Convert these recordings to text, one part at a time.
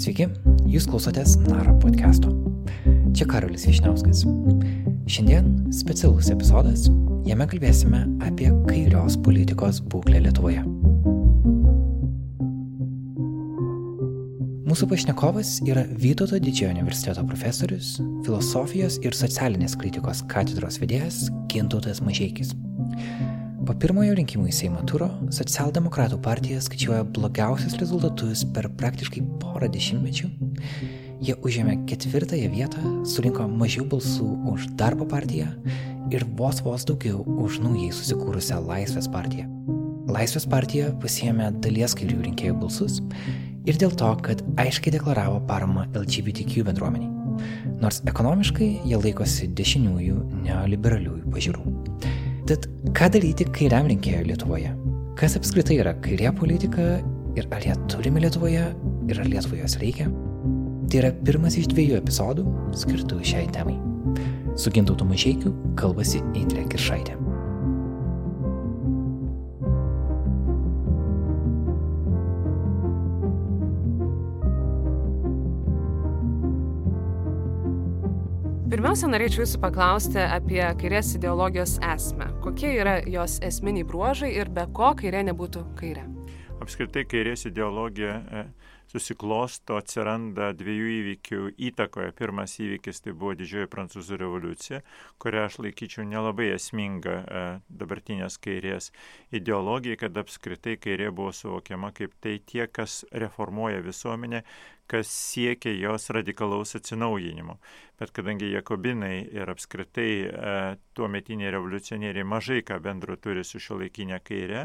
Sveiki, jūs klausotės Naro podcast'o. Čia Karolis Višniauskas. Šiandien specialus epizodas, jame kalbėsime apie kairios politikos būklę Lietuvoje. Mūsų pašnekovas yra Vytauto didžiojo universiteto profesorius, filosofijos ir socialinės kritikos katedros vedėjas Gintautas Mažėkis. Po pirmojo rinkimų į Seimą turo socialdemokratų partija skaičiuoja blogiausius rezultatus per praktiškai porą dešimtmečių. Jie užėmė ketvirtąją vietą, surinko mažiau balsų už darbo partiją ir vos vos daugiau už naujai susikūrusią Laisvės partiją. Laisvės partija pasiėmė dalies kairių rinkėjų balsus ir dėl to, kad aiškiai deklaravo paramą LGBTQ bendruomeniai. Nors ekonomiškai jie laikosi dešiniųjų neoliberaliųjų pažiūrų. Tad ką daryti kairiam rinkėjui Lietuvoje? Kas apskritai yra kairė politika ir ar ją turime Lietuvoje ir ar Lietuvoje jos reikia? Tai yra pirmas iš dviejų epizodų skirtų šiai temai. Su Gintautu Mažiekiu kalbasi Indrė Kiršaitė. Pirmiausia, norėčiau jūsų paklausti apie kairės ideologijos esmę. Kokie yra jos esminiai bruožai ir be ko kairė nebūtų kairė? Apskritai kairės ideologija e, susiklosto, atsiranda dviejų įvykių įtakoje. Pirmas įvykis tai buvo didžioji prancūzų revoliucija, kurią aš laikyčiau nelabai esminga e, dabartinės kairės ideologija, kad apskritai kairė buvo suvokiama kaip tai tie, kas reformuoja visuomenę, kas siekia jos radikalaus atsinaujinimo. Bet kadangi Jakobinai ir apskritai e, tuo metiniai revoliucionieriai mažai ką bendro turi su šio laikinė kairė,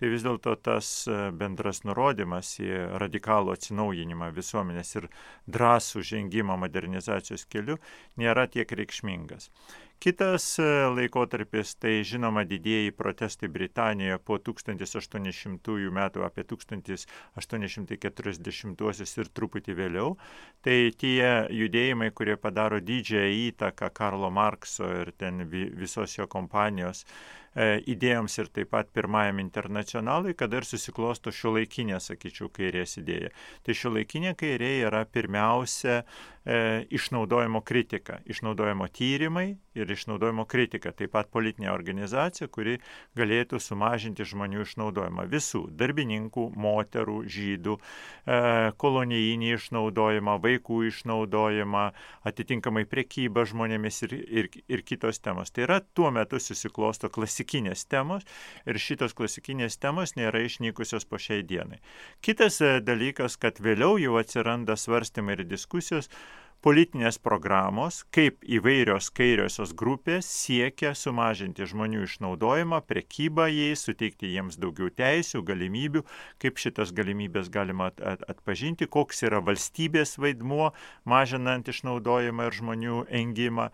tai vis dėlto tas e, bendras nurodymas į radikalų atsinaujinimą visuomenės ir drąsų žengimą modernizacijos keliu nėra tiek reikšmingas. Kitas e, laikotarpis tai žinoma didėjai protestai Britanijoje po 1800 metų, apie 1840 ir truputį vėliau. Tai tie judėjimai, kurie padaro didžiąją įtaką Karlo Markso ir ten visos jo kompanijos E, idėjoms ir taip pat pirmajam internacionalui, kada ir susiklosto šio laikinė, sakyčiau, kairės idėja. Tai šio laikinė kairė yra pirmiausia e, išnaudojimo kritika, išnaudojimo tyrimai ir išnaudojimo kritika, taip pat politinė organizacija, kuri galėtų sumažinti žmonių išnaudojimą visų - darbininkų, moterų, žydų, e, kolonijinį išnaudojimą, vaikų išnaudojimą, atitinkamai priekybą žmonėmis ir, ir, ir kitos temos. Tai yra tuo metu susiklosto klasikinė klasikinės temos ir šitos klasikinės temos nėra išnykusios po šiai dienai. Kitas e, dalykas, kad vėliau jau atsiranda svarstymai ir diskusijos, politinės programos, kaip įvairios kairiosios grupės siekia sumažinti žmonių išnaudojimą, prekybą jais, suteikti jiems daugiau teisių, galimybių, kaip šitas galimybės galima atpažinti, koks yra valstybės vaidmuo, mažinant išnaudojimą ir žmonių engimą,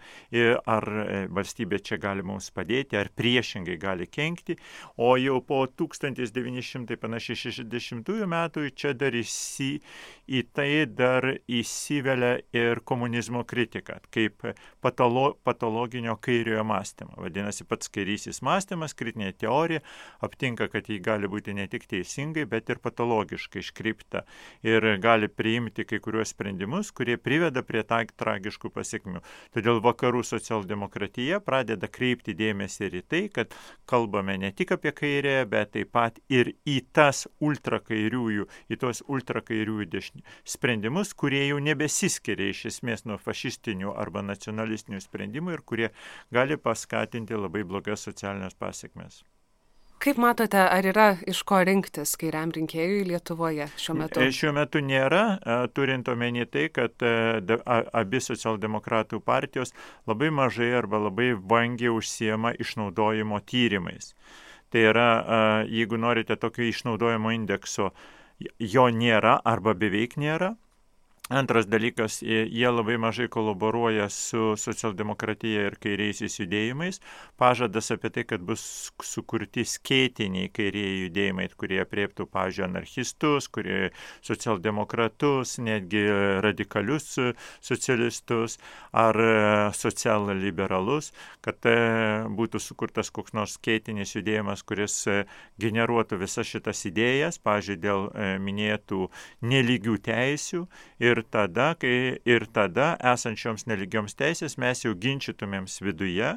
ar e, valstybė čia gali mums padėti, ar priešingai gali kenkti. O jau po 1960 metų čia dar įsi, į tai dar įsivelia ir ir komunizmo kritiką kaip patolo, patologinio kairiojo mąstymo. Vadinasi, pats kairysis mąstymas, kritinė teorija aptinka, kad jį gali būti ne tik teisingai, bet ir patologiškai iškreipta ir gali priimti kai kuriuos sprendimus, kurie priveda prie ta, tragiškų pasiekmių. Todėl vakarų socialdemokratija pradeda kreipti dėmesį ir į tai, kad kalbame ne tik apie kairę, bet taip pat ir į tas ultrakairiųjų, į tos ultrakairiųjų dešinių sprendimus, kurie jau nebesiskiria iš esmės nuo fašistinių arba nacionalistinių sprendimų ir kurie gali paskatinti labai blogas socialinės pasiekmes. Kaip matote, ar yra iš ko rinktis kairiam rinkėjui Lietuvoje šiuo metu? E, šiuo metu nėra, e, turint omeny tai, kad e, abi socialdemokratų partijos labai mažai arba labai vangiai užsiema išnaudojimo tyrimais. Tai yra, jeigu norite tokio išnaudojimo indekso, jo nėra arba beveik nėra, Antras dalykas, jie labai mažai kolaboruoja su socialdemokratija ir kairiaisiais judėjimais. Pažadas apie tai, kad bus sukurti skėtiniai kairieji judėjimai, kurie prieptų, pažiūrėjau, anarchistus, kurie socialdemokratus, netgi radikalius socialistus ar socialliberalus, kad e, būtų sukurtas koks nors skėtinis judėjimas, kuris e, generuotų visas šitas idėjas, pažiūrėjau, dėl e, minėtų neligių teisių ir ir tada, kai ir tada esančioms neligioms teisės mes jau ginčytumėms viduje,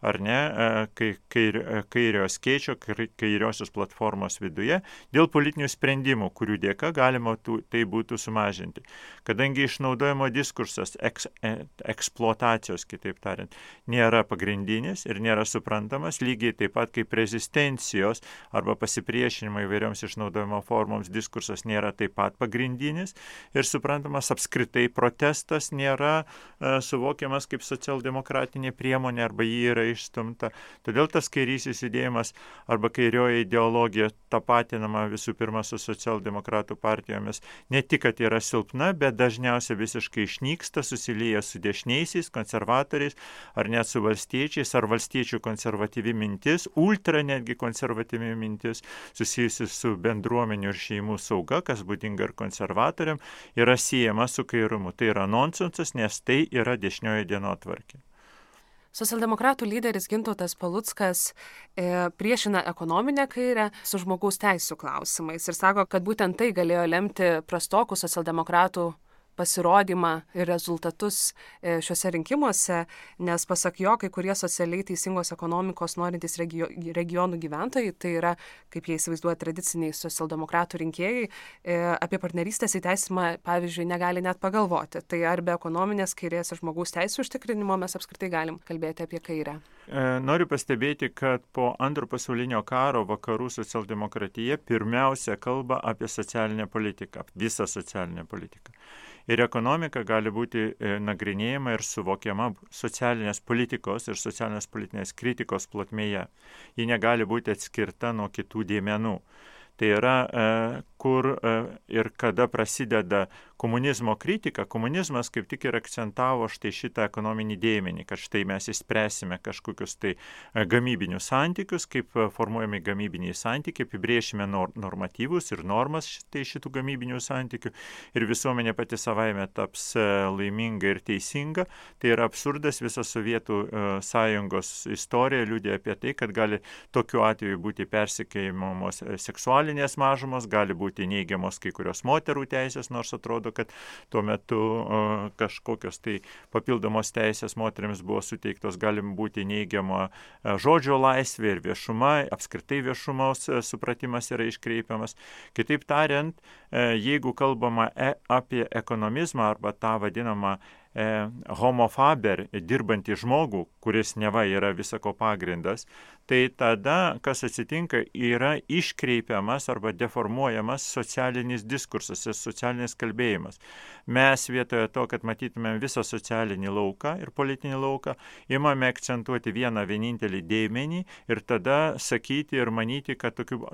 ar ne, e, kai, kair, e, kairio skėčio, kairiosios platformos viduje, dėl politinių sprendimų, kurių dėka galima tų, tai būtų sumažinti. Kadangi išnaudojimo diskursas, eks, e, eksploatacijos, kitaip tariant, nėra pagrindinis ir nėra suprantamas, lygiai taip pat kaip rezistencijos arba pasipriešinimo įvairioms išnaudojimo formoms diskursas nėra taip pat pagrindinis ir suprantamas apskritai protestas nėra uh, suvokiamas kaip socialdemokratinė priemonė arba jį yra išstumta. Todėl tas kairysis judėjimas arba kairioji ideologija tapatinama visų pirma su socialdemokratų partijomis ne tik, kad yra silpna, bet dažniausiai visiškai išnyksta, susilyja su dešiniaisiais, konservatoriais ar net su valstiečiais ar valstiečių konservatyvi mintis, ultra netgi konservatyvi mintis susijusi su bendruomenių ir šeimų sauga, kas būdinga ir konservatoriam, yra siejama su kairumu. Tai yra nonsensas, nes tai yra dešinioji dienotvarkė. Socialdemokratų lyderis Gintautas Paluckas e, priešina ekonominę kairę su žmogaus teisų klausimais ir sako, kad būtent tai galėjo lemti prastokų socialdemokratų pasirodymą ir rezultatus e, šiuose rinkimuose, nes pasak jo, kai kurie socialiai teisingos ekonomikos norintys regio, regionų gyventojai, tai yra, kaip jie įsivaizduoja, tradiciniai socialdemokratų rinkėjai, e, apie partnerystės įteisimą, pavyzdžiui, negali net pagalvoti. Tai ar be ekonominės kairės ir žmogaus teisų užtikrinimo mes apskritai galim kalbėti apie kairę? E, noriu pastebėti, kad po antro pasaulinio karo vakarų socialdemokratija pirmiausia kalba apie socialinę politiką, visą socialinę politiką ir ekonomika gali būti e, nagrinėjama ir suvokiama socialinės politikos ir socialinės politinės kritikos plotmėje. Ji negali būti atskirta nuo kitų dėmenų. Tai yra, e, kur e, ir kada prasideda komunizmo kritika, komunizmas kaip tik ir akcentavo štai šitą ekonominį dėmenį, kad štai mes įspręsime kažkokius tai e, gamybinius santykius, kaip formuojami gamybiniai santykiai, apibriešime nor normatyvus ir normas štai šitų gamybinių santykių ir visuomenė pati savaime taps laiminga ir teisinga. Tai yra absurdas, visa Sovietų sąjungos istorija liūdė apie tai, kad gali tokiu atveju būti persikėjimamos seksualinės mažumos, gali būti neigiamos kai kurios moterų teisės, nors atrodo, kad tuo metu kažkokios tai papildomos teisės moteriams buvo suteiktos, galim būti neigiama žodžio laisvė ir viešuma, apskritai viešumos supratimas yra iškreipiamas. Kitaip tariant, jeigu kalbama e, apie ekonomizmą arba tą vadinamą e, homo faber, dirbantį žmogų, kuris neva yra visako pagrindas, tai tada, kas atsitinka, yra iškreipiamas arba deformuojamas socialinis diskursas, socialinis kalbėjimas. Mes vietoje to, kad matytumėm visą socialinį lauką ir politinį lauką, imame akcentuoti vieną vienintelį dėmenį ir tada sakyti ir manyti, kad tokiu,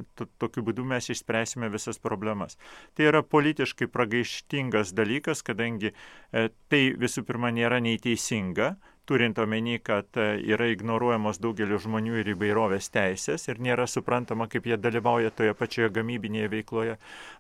tokiu būdu mes išspręsime visas problemas. Tai yra politiškai pragaištingas dalykas, kadangi e, tai visų pirma nėra nei teisinga, turint omeny, kad e, yra ignoruojamos daugelio žmonių ir įvairovės teisės ir nėra suprantama, kaip jie dalyvauja toje pačioje gamybinėje veikloje.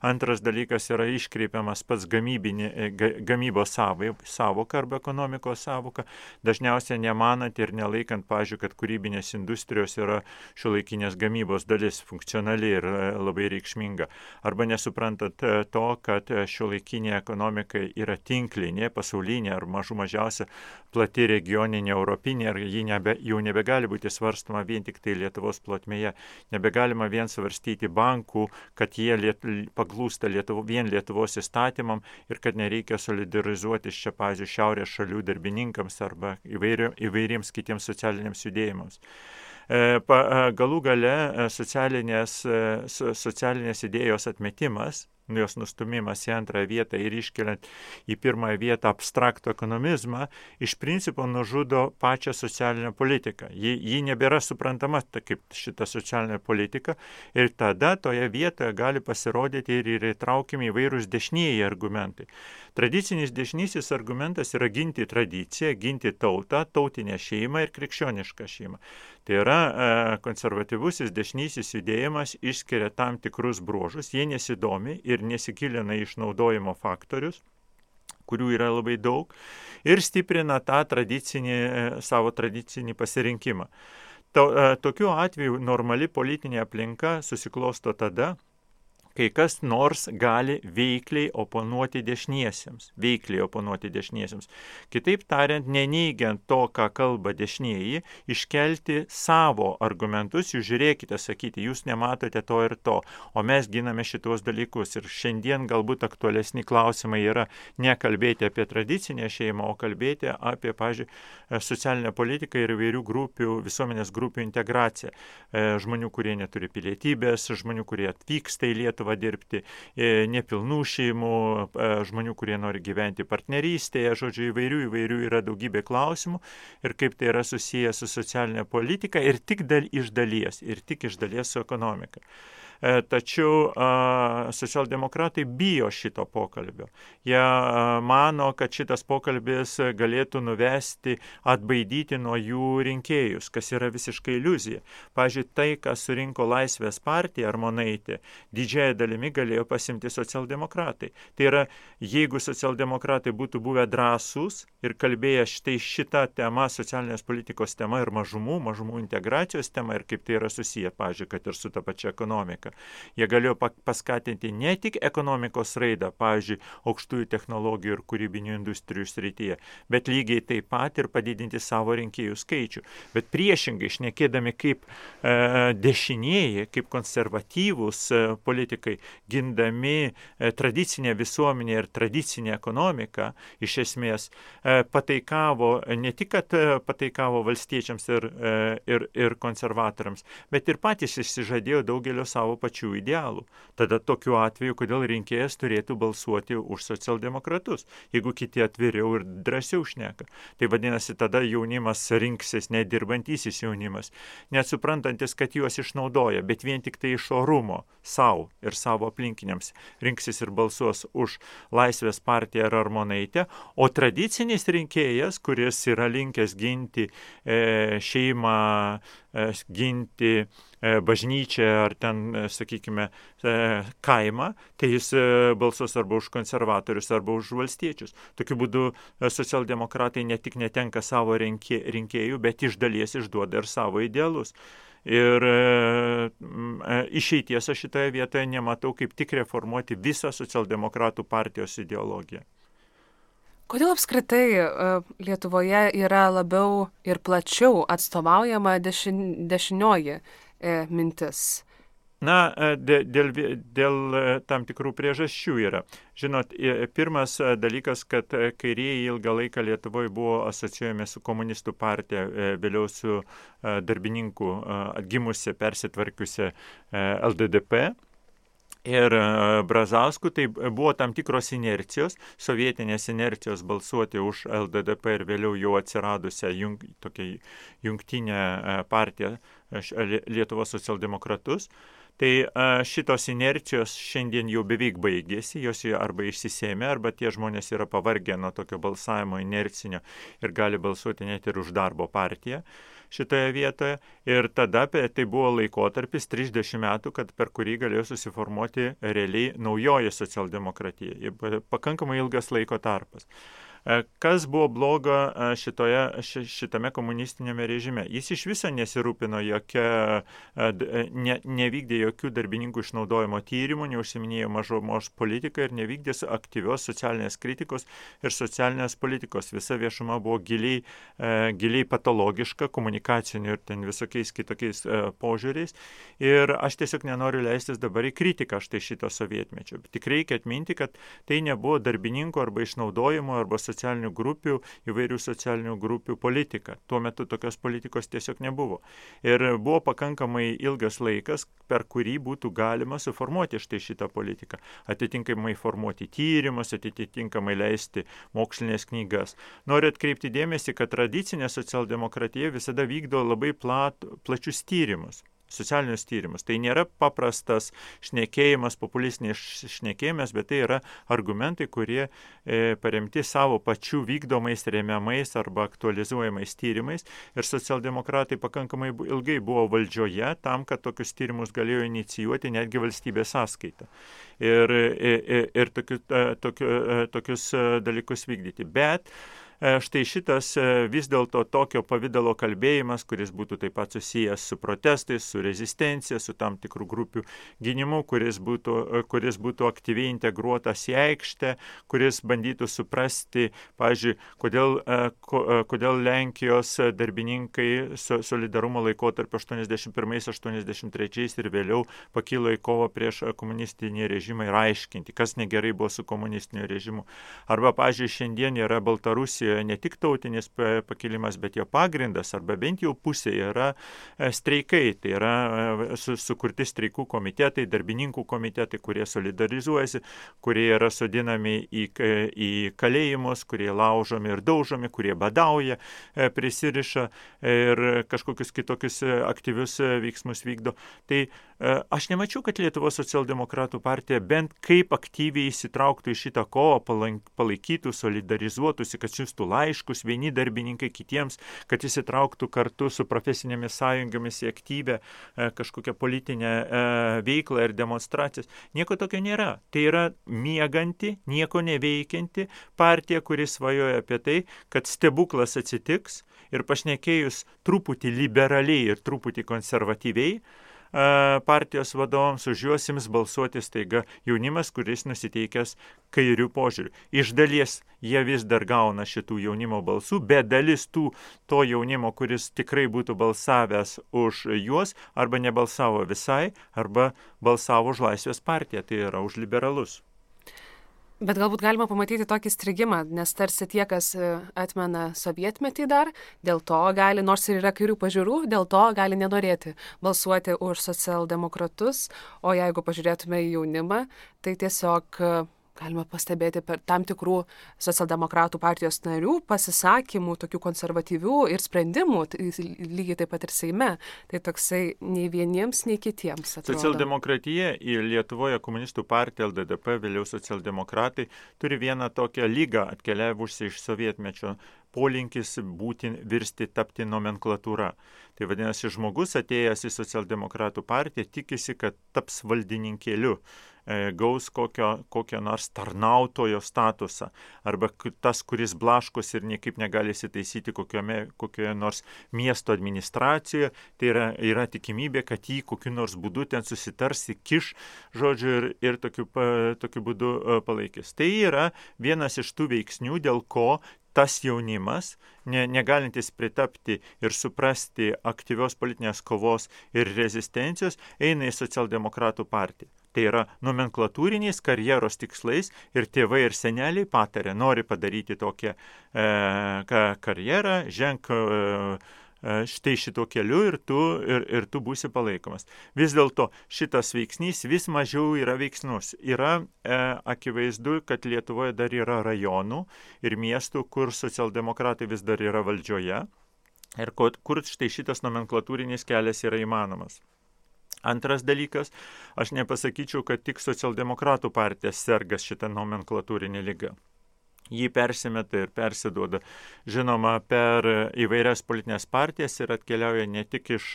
Antras dalykas yra iškreipiamas pats gamybinė, e, gamybos savoka arba ekonomikos savoka, dažniausiai nemanant ir nelaikant, pažiūrėjau, kad kūrybinės industrijos yra šiuolaikinės gamybos dalis, funkcionali ir e, labai reikšminga. Arba nesuprantant to, kad šiuolaikinė ekonomika yra tinklinė, pasaulinė ar mažų mažiausia plati regione regioninė, europinė, ar ji nebe, jau nebegali būti svarstama vien tik tai Lietuvos plotmėje. Nebegalima vien svarstyti bankų, kad jie liet, paklūsta Lietuvo, vien Lietuvos įstatymam ir kad nereikia solidarizuotis čia, pavyzdžiui, šiaurės šalių darbininkams arba įvairio, įvairiems kitiems socialiniams judėjimams e, e, galų gale e, socialinės, socialinės idėjos atmetimas jos nustumimas į antrą vietą ir iškeliant į pirmąją vietą abstraktų ekonomizmą, iš principo nužudo pačią socialinę politiką. Ji, ji nebėra suprantama ta, kaip šita socialinė politika ir tada toje vietoje gali pasirodyti ir, ir įtraukiami įvairūs dešinieji argumentai. Tradicinis dešinysis argumentas yra ginti tradiciją, ginti tautą, tautinę šeimą ir krikščionišką šeimą. Tai yra e, konservatyvusis dešinysis judėjimas išskiria tam tikrus bruožus, jie nesidomi ir nesigilina išnaudojimo faktorius kurių yra labai daug, ir stiprina tą tradicinį, e, savo tradicinį pasirinkimą. E, tokiu atveju normali politinė aplinka susiklosto tada, kai kas nors gali veikliai oponuoti dešiniesiems, veikliai oponuoti dešiniesiems. Kitaip tariant, neneigiant to, ką kalba dešinieji, iškelti savo argumentus, jūs žiūrėkite, sakyti, jūs nematote to ir to, o mes giname šitos dalykus. Ir šiandien galbūt aktualesni klausimai yra ne kalbėti apie tradicinę šeimą, o kalbėti apie, pažiūrėjau, socialinę politiką ir įvairių grupių, visuomenės grupių integraciją. E, žmonių, kurie neturi pilietybės, žmonių, kurie atvyksta į Lietuvą Lietuvą dirbti, e, nepilnų šeimų, e, žmonių, kurie nori gyventi partnerystėje, žodžiu, įvairių, įvairių yra daugybė klausimų ir kaip tai yra susiję su socialinė politika ir tik dal, iš dalies, ir tik iš dalies su ekonomika. E, tačiau socialdemokratai bijo šito pokalbio. Jie mano, kad šitas pokalbis galėtų nuvesti, atbaidyti nuo jų rinkėjus, kas yra visiškai iliuzija. Pavyzdžiui, tai, kas surinko Laisvės partija ar Monaitė, didžiąją dalimi galėjo pasimti socialdemokratai. Tai yra, jeigu socialdemokratai būtų buvę drąsūs ir kalbėję štai šitą temą, socialinės politikos tema ir mažumų, mažumų integracijos tema ir kaip tai yra susiję, pavyzdžiui, kad ir su ta pačia ekonomika ekonomiką. Jie galėjo paskatinti ne tik ekonomikos raidą, pavyzdžiui, aukštųjų technologijų ir kūrybinių industrijų srityje, bet lygiai taip pat ir padidinti savo rinkėjų skaičių. Bet priešingai, išnekėdami kaip e, dešinieji, kaip konservatyvūs e, politikai, gindami e, tradicinę visuomenę ir tradicinę ekonomiką, iš esmės e, pataikavo, ne tik, kad e, pataikavo valstiečiams ir, e, ir, ir konservatoriams, bet ir patys išsižadėjo daugelio savo savo pačių idealų. Tada tokiu atveju, kodėl rinkėjas turėtų balsuoti už socialdemokratus, jeigu kiti atviriau ir drąsiau šneka. Tai vadinasi, tada jaunimas rinksis nedirbantysis jaunimas, nesuprantantis, kad juos išnaudoja, bet vien tik tai iš orumo savo ir savo aplinkiniams rinksis ir balsuos už Laisvės partiją ar Armonaitę, o tradicinis rinkėjas, kuris yra linkęs ginti e, šeimą, e, ginti bažnyčią ar ten, e, sakykime, e, kaimą, tai jis balsuos arba už konservatorius, arba už valstiečius. Tokiu būdu socialdemokratai ne tik netenka savo rinkėjų, bet iš dalies išduoda ir savo idealus. Ir e, išeities aš šitoje vietoje nematau, kaip tik reformuoti visą socialdemokratų partijos ideologiją. Kodėl apskritai Lietuvoje yra labiau ir plačiau atstovaujama dešin, dešinioji e, mintis? Na, e, dėl, dėl e, tam tikrų priežasčių yra. Žinot, pirmas e, dalykas, kad kairieji ilgą laiką Lietuvoje buvo asocijuojami su komunistų partija, vėliau su darbininkų atgimusi, persitvarkiusi LDDP. Ir Brazausku tai buvo tam tikros inercijos, sovietinės inercijos balsuoti už LDDP ir vėliau jau atsiradusią jung, jungtinę partiją Lietuvos socialdemokratus. Tai šitos inercijos šiandien jau beveik baigėsi, jos arba išsisėmė, arba tie žmonės yra pavargę nuo tokio balsavimo inercinio ir gali balsuoti net ir už darbo partiją šitoje vietoje. Ir tada tai buvo laikotarpis 30 metų, kad per kurį galėjo susiformuoti realiai naujoji socialdemokratija. Pakankamai ilgas laiko tarpas. E, kas buvo blogo e, šitoje, šitame komunistinėme režime? Jis iš viso nesirūpino jokia, e, ne, nevykdė jokių darbininkų išnaudojimo tyrimų, neužsiminėjo mažomos politiką ir nevykdė aktyvios socialinės kritikos ir socialinės politikos. Visa viešuma buvo giliai, giliai patologiška komunikaciniu ir ten visokiais kitokiais požiūriais. Ir aš tiesiog nenoriu leistis dabar į kritiką štai šito sovietmečio. Tik reikia atminti, kad tai nebuvo darbininkų arba išnaudojimo arba socialinės socialinių grupių, įvairių socialinių grupių politiką. Tuo metu tokios politikos tiesiog nebuvo. Ir buvo pakankamai ilgas laikas, per kurį būtų galima suformuoti štai šitą politiką. Atitinkamai formuoti tyrimus, atitinkamai leisti mokslinės knygas. Noriu atkreipti dėmesį, kad tradicinė socialdemokratija visada vykdo labai plat, plačius tyrimus socialinius tyrimus. Tai nėra paprastas šnekėjimas, populistinis šnekėjimas, bet tai yra argumentai, kurie e, paremti savo pačių vykdomais, remiamais arba aktualizuojamais tyrimais. Ir socialdemokratai pakankamai ilgai buvo valdžioje tam, kad tokius tyrimus galėjo inicijuoti netgi valstybės sąskaitą. Ir, ir, ir, tokiu, tokiu, tokius dalykus vykdyti. Bet E, štai šitas e, vis dėlto tokio pavydalo kalbėjimas, kuris būtų taip pat susijęs su protestais, su rezistencija, su tam tikrų grupių gynimu, kuris būtų, e, kuris būtų aktyviai integruotas į aikštę, kuris bandytų suprasti, pavyzdžiui, kodėl, kodėl Lenkijos darbininkai solidarumo laikotarpio 81-83 ir vėliau pakilo į kovą prieš komunistinį režimą ir aiškinti, kas negerai buvo su komunistiniu režimu. Arba, pavyzdžiui, šiandien yra Baltarusija Rusijoje ne tik tautinis pakilimas, bet jo pagrindas, arba bent jau pusė yra e, streikai. Tai yra e, su, sukurti streikų komitetai, darbininkų komitetai, kurie solidarizuojasi, kurie yra sodinami į, į kalėjimus, kurie laužomi ir daužomi, kurie badauja, e, prisiriša ir kažkokius kitokius aktyvius veiksmus vykdo. Tai aš nemačiau, kad Lietuvos socialdemokratų partija bent kaip aktyviai įsitrauktų į šitą kovą, palaikytų, solidarizuotųsi, kad siūstų laiškus vieni darbininkai kitiems, kad įsitrauktų kartu su profesinėmis sąjungomis į aktyvę e, kažkokią politinę e, veiklą ir demonstracijas. Nieko tokio nėra. Tai yra mieganti, nieko neveikianti partija, kuris svajoja apie tai, kad stebuklas atsitiks ir pašnekėjus truputį liberaliai ir truputį konservatyviai, partijos vadovams, už juos ims balsuoti staiga jaunimas, kuris nusiteikęs kairių požiūrių. Iš dalies jie vis dar gauna šitų jaunimo balsų, bet dalis tų to jaunimo, kuris tikrai būtų balsavęs už juos, arba nebalsavo visai, arba balsavo už Laisvės partiją, tai yra už liberalus. Bet galbūt galima pamatyti tokį strigimą, nes tarsi tie, kas e, atmena sovietmetį dar, dėl to gali, nors ir yra kairių pažiūrų, dėl to gali nenorėti balsuoti už socialdemokratus, o jeigu pažiūrėtume į jaunimą, tai tiesiog galima pastebėti per tam tikrų socialdemokratų partijos narių pasisakymų, tokių konservatyvių ir sprendimų, tai lygiai taip pat ir Seime. Tai toksai nei vieniems, nei kitiems. Atrodo. Socialdemokratija ir Lietuvoje komunistų partija LDDP, vėliau socialdemokratai, turi vieną tokią lygą atkeliavusi iš sovietmečio polinkis būti, virsti, tapti nomenklatūra. Tai vadinasi, žmogus atėjęs į socialdemokratų partiją tikisi, kad taps valdininkėliu E, gaus kokio, kokio nors tarnautojo statusą, arba tas, kuris blaškos ir niekaip negali įsitaisyti kokiame, kokioje nors miesto administracijoje, tai yra, yra tikimybė, kad jį kokiu nors būdu ten susitarsi, kiš, žodžiu, ir, ir tokiu, tokiu būdu e, palaikys. Tai yra vienas iš tų veiksnių, dėl ko tas jaunimas, ne, negalintis pritapti ir suprasti aktyvios politinės kovos ir rezistencijos, eina į socialdemokratų partiją. Tai yra nomenklatūriniais karjeros tikslais ir tėvai ir seneliai patarė, nori padaryti tokią e, karjerą, ženk e, štai šito keliu ir tu, ir, ir tu būsi palaikomas. Vis dėlto šitas veiksnys vis mažiau yra veiksnus. Yra e, akivaizdu, kad Lietuvoje dar yra rajonų ir miestų, kur socialdemokratai vis dar yra valdžioje ir kur, štai šitas nomenklatūrinis kelias yra įmanomas. Antras dalykas, aš nepasakyčiau, kad tik socialdemokratų partija serga šitą nomenklatūrinę lygą jį persimeta ir persiduoda. Žinoma, per įvairias politinės partijas ir atkeliauja ne tik iš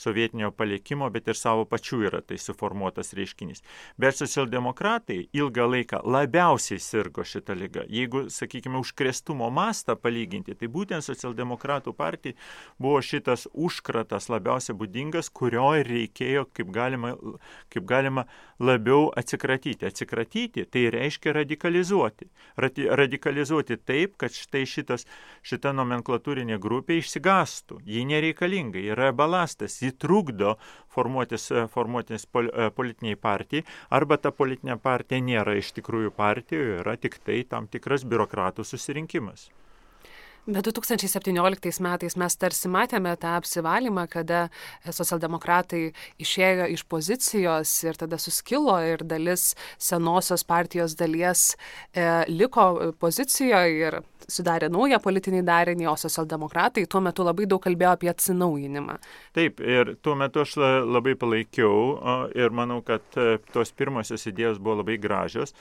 sovietinio palikimo, bet ir savo pačių yra tai suformuotas reiškinys. Bet socialdemokratai ilgą laiką labiausiai sirgo šitą lygą. Jeigu, sakykime, užkrestumo mastą palyginti, tai būtent socialdemokratų partijai buvo šitas užkratas labiausiai būdingas, kurio reikėjo kaip galima, kaip galima labiau atsikratyti. Atsikratyti tai reiškia radikalizuoti. Radi, radikalizuoti taip, kad štai šitas, šita nomenklatūrinė grupė išsigastų. Ji nereikalinga, yra balastas, ji trukdo formuotis, formuotis pol, politiniai partijai, arba ta politinė partija nėra iš tikrųjų partijų, yra tik tai tam tikras biurokratų susirinkimas. Bet 2017 metais mes tarsi matėme tą apsivalymą, kada socialdemokratai išėjo iš pozicijos ir tada suskilo ir dalis senosios partijos dalies e, liko pozicijoje ir sudarė naują politinį darinį, o socialdemokratai tuo metu labai daug kalbėjo apie atsinaujinimą. Taip, ir tuo metu aš labai palaikiau ir manau, kad e, tos pirmosios idėjos buvo labai gražios.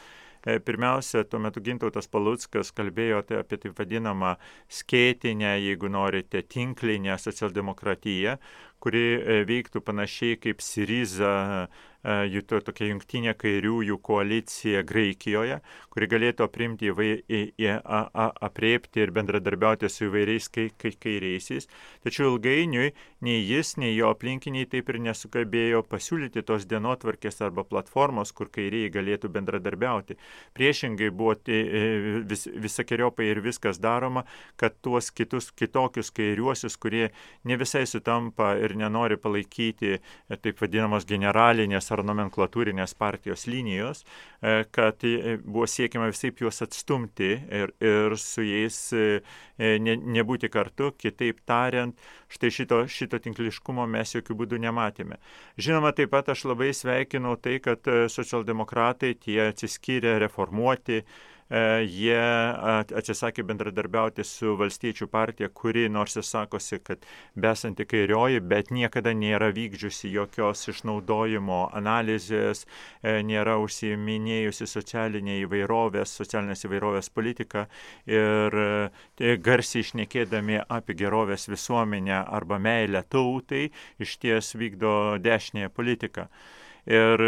E, pirmiausia, tuo metu Gintautas Paluckas kalbėjo tai apie taip vadinamą skėtinę, jeigu norite, tinklinę socialdemokratiją, kuri e, veiktų panašiai kaip Siriza E, jų to, tokia jungtinė kairiųjų koalicija Graikijoje, kuri galėtų aprimti apriepti ir bendradarbiauti su įvairiais kai, kai, kairiaisiais. Tačiau ilgainiui nei jis, nei jo aplinkiniai taip ir nesukabėjo pasiūlyti tos dienotvarkės arba platformos, kur kairiai galėtų bendradarbiauti. Priešingai buvo e, vis, visakiojopai ir viskas daroma, kad tuos kitus kitokius kairiuosius, kurie ne visai sutampa ir nenori palaikyti e, taip vadinamos generalinės ar nomenklatūrinės partijos linijos, e, kad e, buvo siekiama visai juos atstumti ir, ir su jais ne, nebūti kartu, kitaip tariant, štai šito, šito tinkliškumo mes jokių būdų nematėme. Žinoma, taip pat aš labai sveikinau tai, kad socialdemokratai tie atsiskyrė reformuoti, jie atsisakė bendradarbiauti su valstiečių partija, kuri nors ir sakosi, kad besanti kairioji, bet niekada nėra vykdžiusi jokios išnaudojimo analizės, e, nėra užsiminėjusi socialinė įvairovės, socialinės įvairovės politika ir e, garsiai išnekėdami apie gerovės visuomenę arba meilę tautai, iš ties vykdo dešinėje politiką ir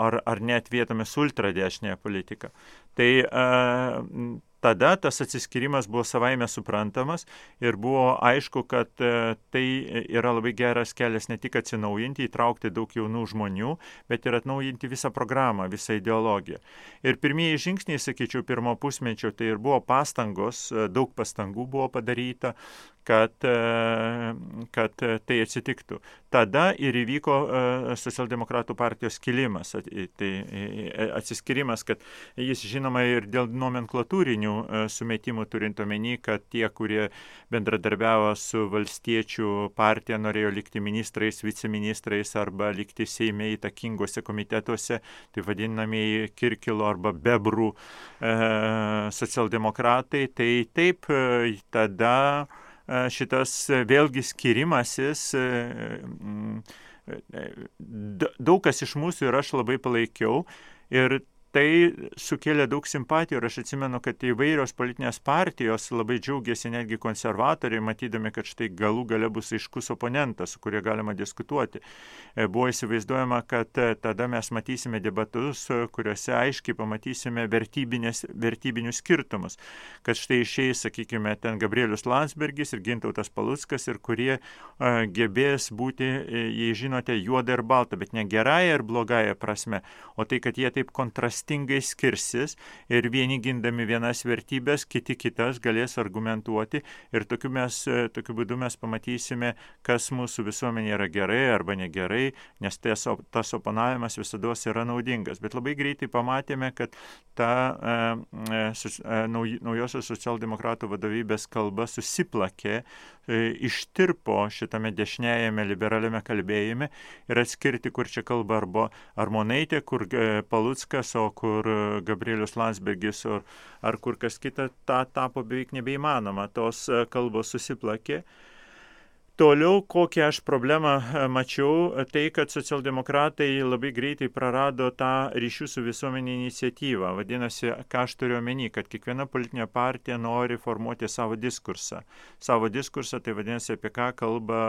ar, ar net vietomis ultradešinėje politika. Tai uh, tada tas atsiskyrimas buvo savaime suprantamas ir buvo aišku, kad e, tai yra labai geras kelias ne tik atsinaujinti, įtraukti daug jaunų žmonių, bet ir atnaujinti visą programą, visą ideologiją. Ir pirmieji žingsniai, sakyčiau, pirmo pusmečio tai ir buvo pastangos, e, daug pastangų buvo padaryta, kad, e, kad tai atsitiktų. Tada ir įvyko socialdemokratų partijos kilimas, tai atsiskirimas, kad jis žinoma ir dėl nomenklatūrinių E, sumetimų, turint omeny, kad tie, kurie bendradarbiavo su valstiečių partija, norėjo likti ministrais, viceministrais arba likti Seime įtakingose komitetuose, tai vadinamieji Kirkilo arba Bebrų e, socialdemokratai, tai taip e, tada e, šitas vėlgi skirimasis. Daug kas iš mūsų ir aš labai palaikiau. Ir tai sukėlė daug simpatijų ir aš atsimenu, kad įvairios politinės partijos labai džiaugiasi netgi konservatoriai, matydami, kad štai galų gale bus aiškus oponentas, su kuriuo galima diskutuoti. E, buvo įsivaizduojama, kad e, tada mes matysime debatus, e, kuriuose aiškiai pamatysime vertybinius skirtumus, kad štai išeis, sakykime, ten Gabrielius Landsbergis ir Gintautas Paluckas ir kurie gebės būti, jei žinote, juoda ir balta, bet ne gerąją ir blogąją prasme, o tai, kad jie taip kontrastingai klastingai skirsis ir vieni gindami vienas vertybės, kiti kitas galės argumentuoti ir tokiu, mes, tokiu būdu mes pamatysime, kas mūsų visuomenė yra gerai arba negerai, nes tas, tas oponavimas visada yra naudingas. Bet labai greitai pamatėme, kad ta e, e, naujosios socialdemokratų vadovybės kalba susiplakė E, ištirpo šitame dešinėjame liberaliame kalbėjime ir atskirti, kur čia kalba arba Armonaitė, kur e, Paluckas, o kur e, Gabrielius Landsbergis, ar, ar kur kas kita, ta tapo beveik nebeįmanoma. Tos kalbos susiplakė. Toliau, kokią aš problemą e, mačiau, tai, kad socialdemokratai labai greitai prarado tą ryšių su visuomenė iniciatyvą. Vadinasi, ką aš turiu omeny, kad kiekviena politinė partija nori formuoti savo diskursą. Savo diskursą tai vadinasi, apie ką kalba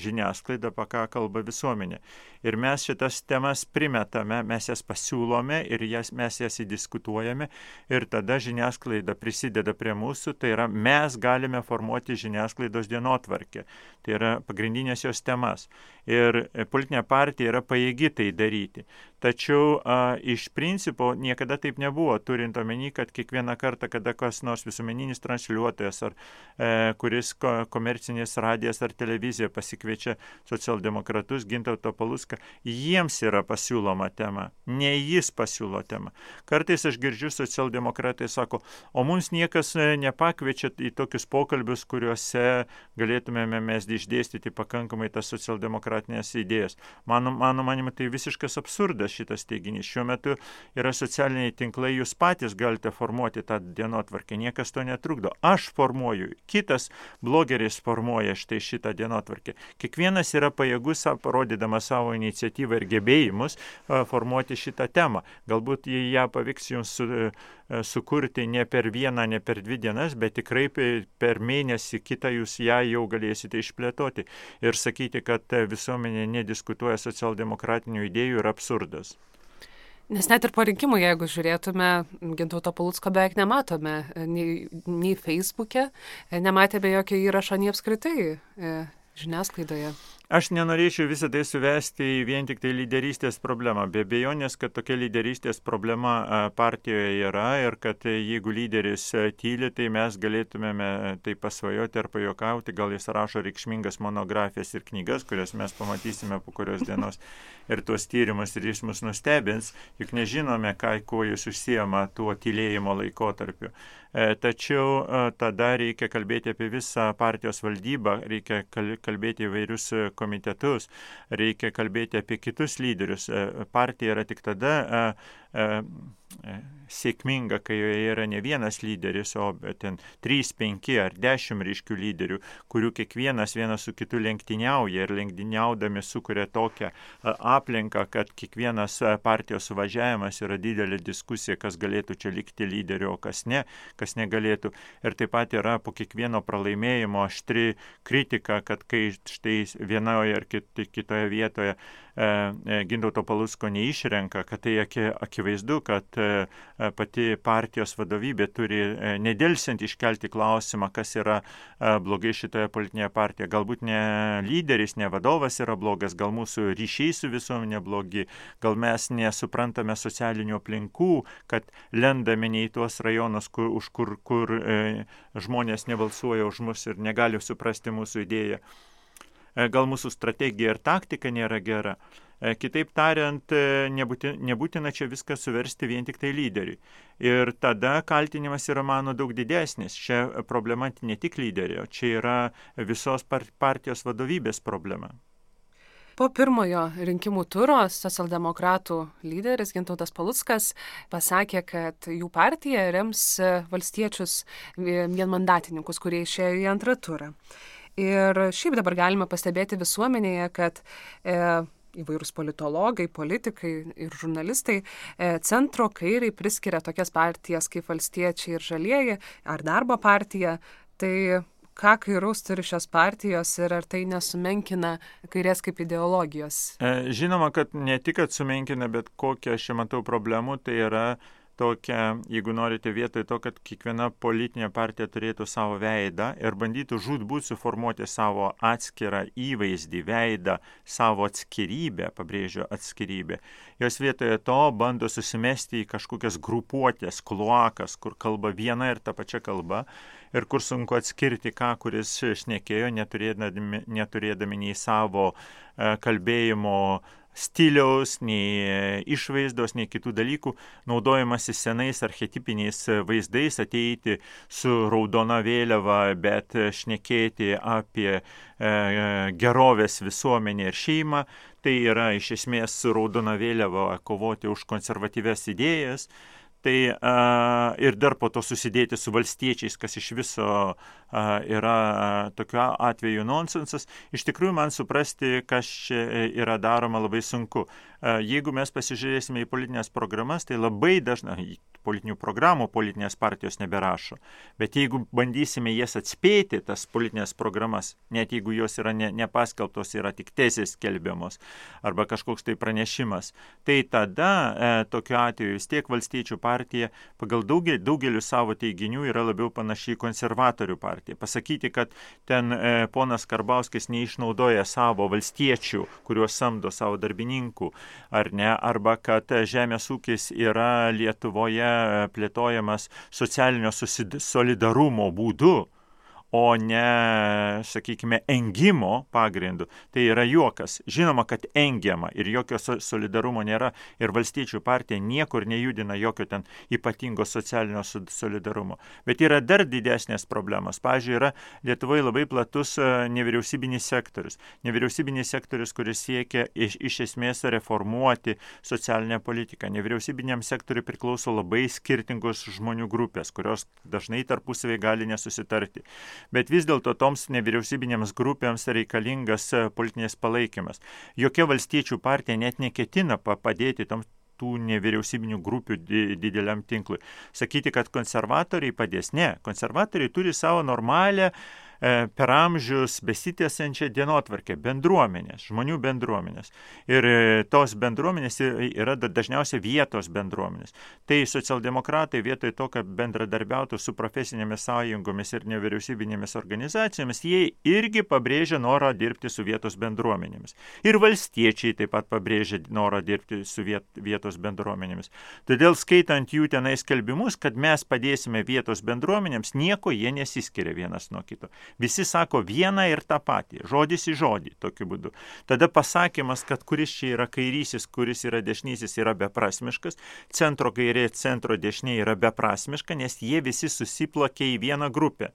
žiniasklaida, apie ką kalba visuomenė. Ir mes šitas temas primetame, mes jas pasiūlome ir jas, mes jas įdiskutuojame ir tada žiniasklaida prisideda prie mūsų, tai yra mes galime formuoti žiniasklaidos dienotvarkę. Tai yra pagrindinės jos temas. Ir politinė partija yra pajėgi tai daryti. Tačiau a, iš principo niekada taip nebuvo, turint omeny, kad kiekvieną kartą, kada kas nors visuomeninis transliuotojas ar e, kuris ko, komercinės radijas ar televizija pasikviečia socialdemokratus Gintautą Paluską, jiems yra pasiūloma tema, ne jis pasiūlo temą. Kartais aš girdžiu socialdemokratai sako, o mums niekas e, nepakviečia į tokius pokalbius, kuriuose galėtumėme mes išdėstyti pakankamai tas socialdemokratinės idėjas. Mano, mano manimu, tai visiškas absurdas šitas teiginys. Šiuo metu yra socialiniai tinklai, jūs patys galite formuoti tą dienotvarkę, niekas to netrukdo. Aš formuoju, kitas blogeris formuoja štai šitą dienotvarkę. Kiekvienas yra pajėgus, parodydamas savo iniciatyvą ir gebėjimus, formuoti šitą temą. Galbūt ją pavyks jums sukurti ne per vieną, ne per dvi dienas, bet tikrai per mėnesį kitą jūs ją jau galėsite išplėtoti ir sakyti, kad visuomenė nediskutuoja socialdemokratinių idėjų yra absurdas. Nes net ir po rinkimų, jeigu žiūrėtume, Gintauto Palutsko beveik nematome nei, nei Facebook'e, nematėme jokio įrašo nei apskritai e, žiniasklaidoje. Aš nenorėčiau visą tai suvesti į vien tik tai lyderystės problemą. Be abejonės, kad tokia lyderystės problema partijoje yra ir kad jeigu lyderis tyli, tai mes galėtumėme tai pasvajoti ar pajokauti, gal jis rašo reikšmingas monografijas ir knygas, kurias mes pamatysime po kurios dienos ir tuos tyrimus ir jis mus nustebins, juk nežinome, ką, kuo jis užsiema tuo tylėjimo laikotarpiu. E, tačiau e, tada reikia kalbėti apie visą partijos valdybą, reikia kalbėti įvairius komitetus, reikia kalbėti apie kitus lyderius. E, partija yra tik tada sėkminga, kai joje yra ne vienas lyderis, o ten 3, 5 ar 10 ryškių lyderių, kurių kiekvienas vienas su kitu lenktyniauja ir lenktyniaudami sukuria tokią aplinką, kad kiekvienas partijos suvažiavimas yra didelė diskusija, kas galėtų čia likti lyderiu, o kas ne, kas negalėtų. Ir taip pat yra po kiekvieno pralaimėjimo aštri kritika, kad kai štai vienoje ar kitoje vietoje E, e, Gintauto Palusko neišrenka, kad tai akivaizdu, kad e, pati partijos vadovybė turi nedelsiant iškelti klausimą, kas yra blogai šitoje politinėje partijoje. Galbūt ne lyderis, ne vadovas yra blogas, gal mūsų ryšiai su visuomenė blogi, gal mes nesuprantame socialinių aplinkų, kad lendame ne į tuos rajonus, kur, už kur, kur žmonės nebalsuoja už mus ir negali suprasti mūsų idėją. E, gal mūsų strategija ir taktika nėra gera. E, kitaip tariant, e, nebūtina, nebūtina čia viską suversti vien tik tai lyderiui. Ir tada kaltinimas yra mano daug didesnis. Čia problema ne tik lyderio, čia yra visos partijos vadovybės problema. Po pirmojo rinkimų turo socialdemokratų lyderis Gintautas Paluckas pasakė, kad jų partija rems valstiečius vienmandatininkus, kurie išėjo į antrą turą. Ir šiaip dabar galime pastebėti visuomenėje, kad e, įvairūs politologai, politikai ir žurnalistai e, centro kairiai priskiria tokias partijas kaip valstiečiai ir žalieji ar darbo partija. Tai ką kairus turi šios partijos ir ar tai nesumenkina kairės kaip ideologijos? E, žinoma, kad ne tik, kad sumenkina, bet kokią aš čia matau problemų, tai yra tokią, jeigu norite, vietoj to, kad kiekviena politinė partija turėtų savo veidą ir bandytų žudbūt suformuoti savo atskirą įvaizdį, veidą, savo atskirybę, pabrėžiu atskirybę. Jos vietoje to bando susimesti į kažkokias grupuotės, kluakas, kur kalba viena ir ta pačia kalba ir kur sunku atskirti, ką kuris šnekėjo, neturėdami, neturėdami nei savo e, kalbėjimo stiliaus, nei išvaizdos, nei kitų dalykų, naudojamasi senais archetipiniais vaizdais, ateiti su raudona vėliava, bet šnekėti apie e, gerovės visuomenę ir šeimą, tai yra iš esmės su raudona vėliava kovoti už konservatyves idėjas, tai a, ir dar po to susidėti su valstiečiais, kas iš viso a, yra tokiu atveju nonsensas, iš tikrųjų man suprasti, kas čia yra daroma labai sunku. Jeigu mes pasižiūrėsime į politinės programas, tai labai dažnai politinių programų politinės partijos neberašo. Bet jeigu bandysime jas atspėti, tas politinės programas, net jeigu jos yra ne, nepaskelbtos, yra tik tezės skelbiamos arba kažkoks tai pranešimas, tai tada e, tokiu atveju vis tiek valstiečių partija pagal daugelį, daugelių savo teiginių yra labiau panaši į konservatorių partiją. Pasakyti, kad ten e, ponas Karbauskis neišnaudoja savo valstiečių, kuriuos samdo savo darbininkų, ar ne, arba kad žemės ūkis yra Lietuvoje plėtojamas socialinio solidarumo būdu, o ne, sakykime, engimo pagrindu, tai yra juokas. Žinoma, kad engiama ir jokio solidarumo nėra ir valstiečių partija niekur nejudina jokio ten ypatingo socialinio solidarumo. Bet yra dar didesnės problemos. Pavyzdžiui, yra Lietuvoje labai platus e, nevyriausybinis sektorius. Nevyriausybinis sektorius, kuris siekia iš, iš esmės reformuoti socialinę politiką. Nevyriausybiniam sektoriui priklauso labai skirtingos žmonių grupės, kurios dažnai tarpusavai gali nesusitarti bet vis dėlto toms nevyriausybinėms grupėms reikalingas e, politinės palaikymas. Jokia valstiečių partija net neketina padėti toms tų nevyriausybinių grupių dideliam tinklui. Sakyti, kad konservatoriai padės. Ne, konservatoriai turi savo normalią E, per amžius besitęsiančią dienotvarkę bendruomenės, žmonių bendruomenės. Ir e, tos bendruomenės yra dažniausiai vietos bendruomenės. Tai socialdemokratai vietoj to, kad bendradarbiautų su profesinėmis sąjungomis ir nevyriausybinėmis organizacijomis, jie irgi pabrėžia norą dirbti su vietos bendruomenėmis. Ir valstiečiai taip pat pabrėžia norą dirbti su vietos bendruomenėmis. Todėl skaitant jų tenai skelbimus, kad mes padėsime vietos bendruomenėms, nieko jie nesiskiria vienas nuo kito. Visi sako vieną ir tą patį, žodis į žodį tokiu būdu. Tada pasakymas, kad kuris čia yra kairysis, kuris yra dešinysis, yra beprasmiškas, centro kairė, centro dešinė yra beprasmiška, nes jie visi susiplakė į vieną grupę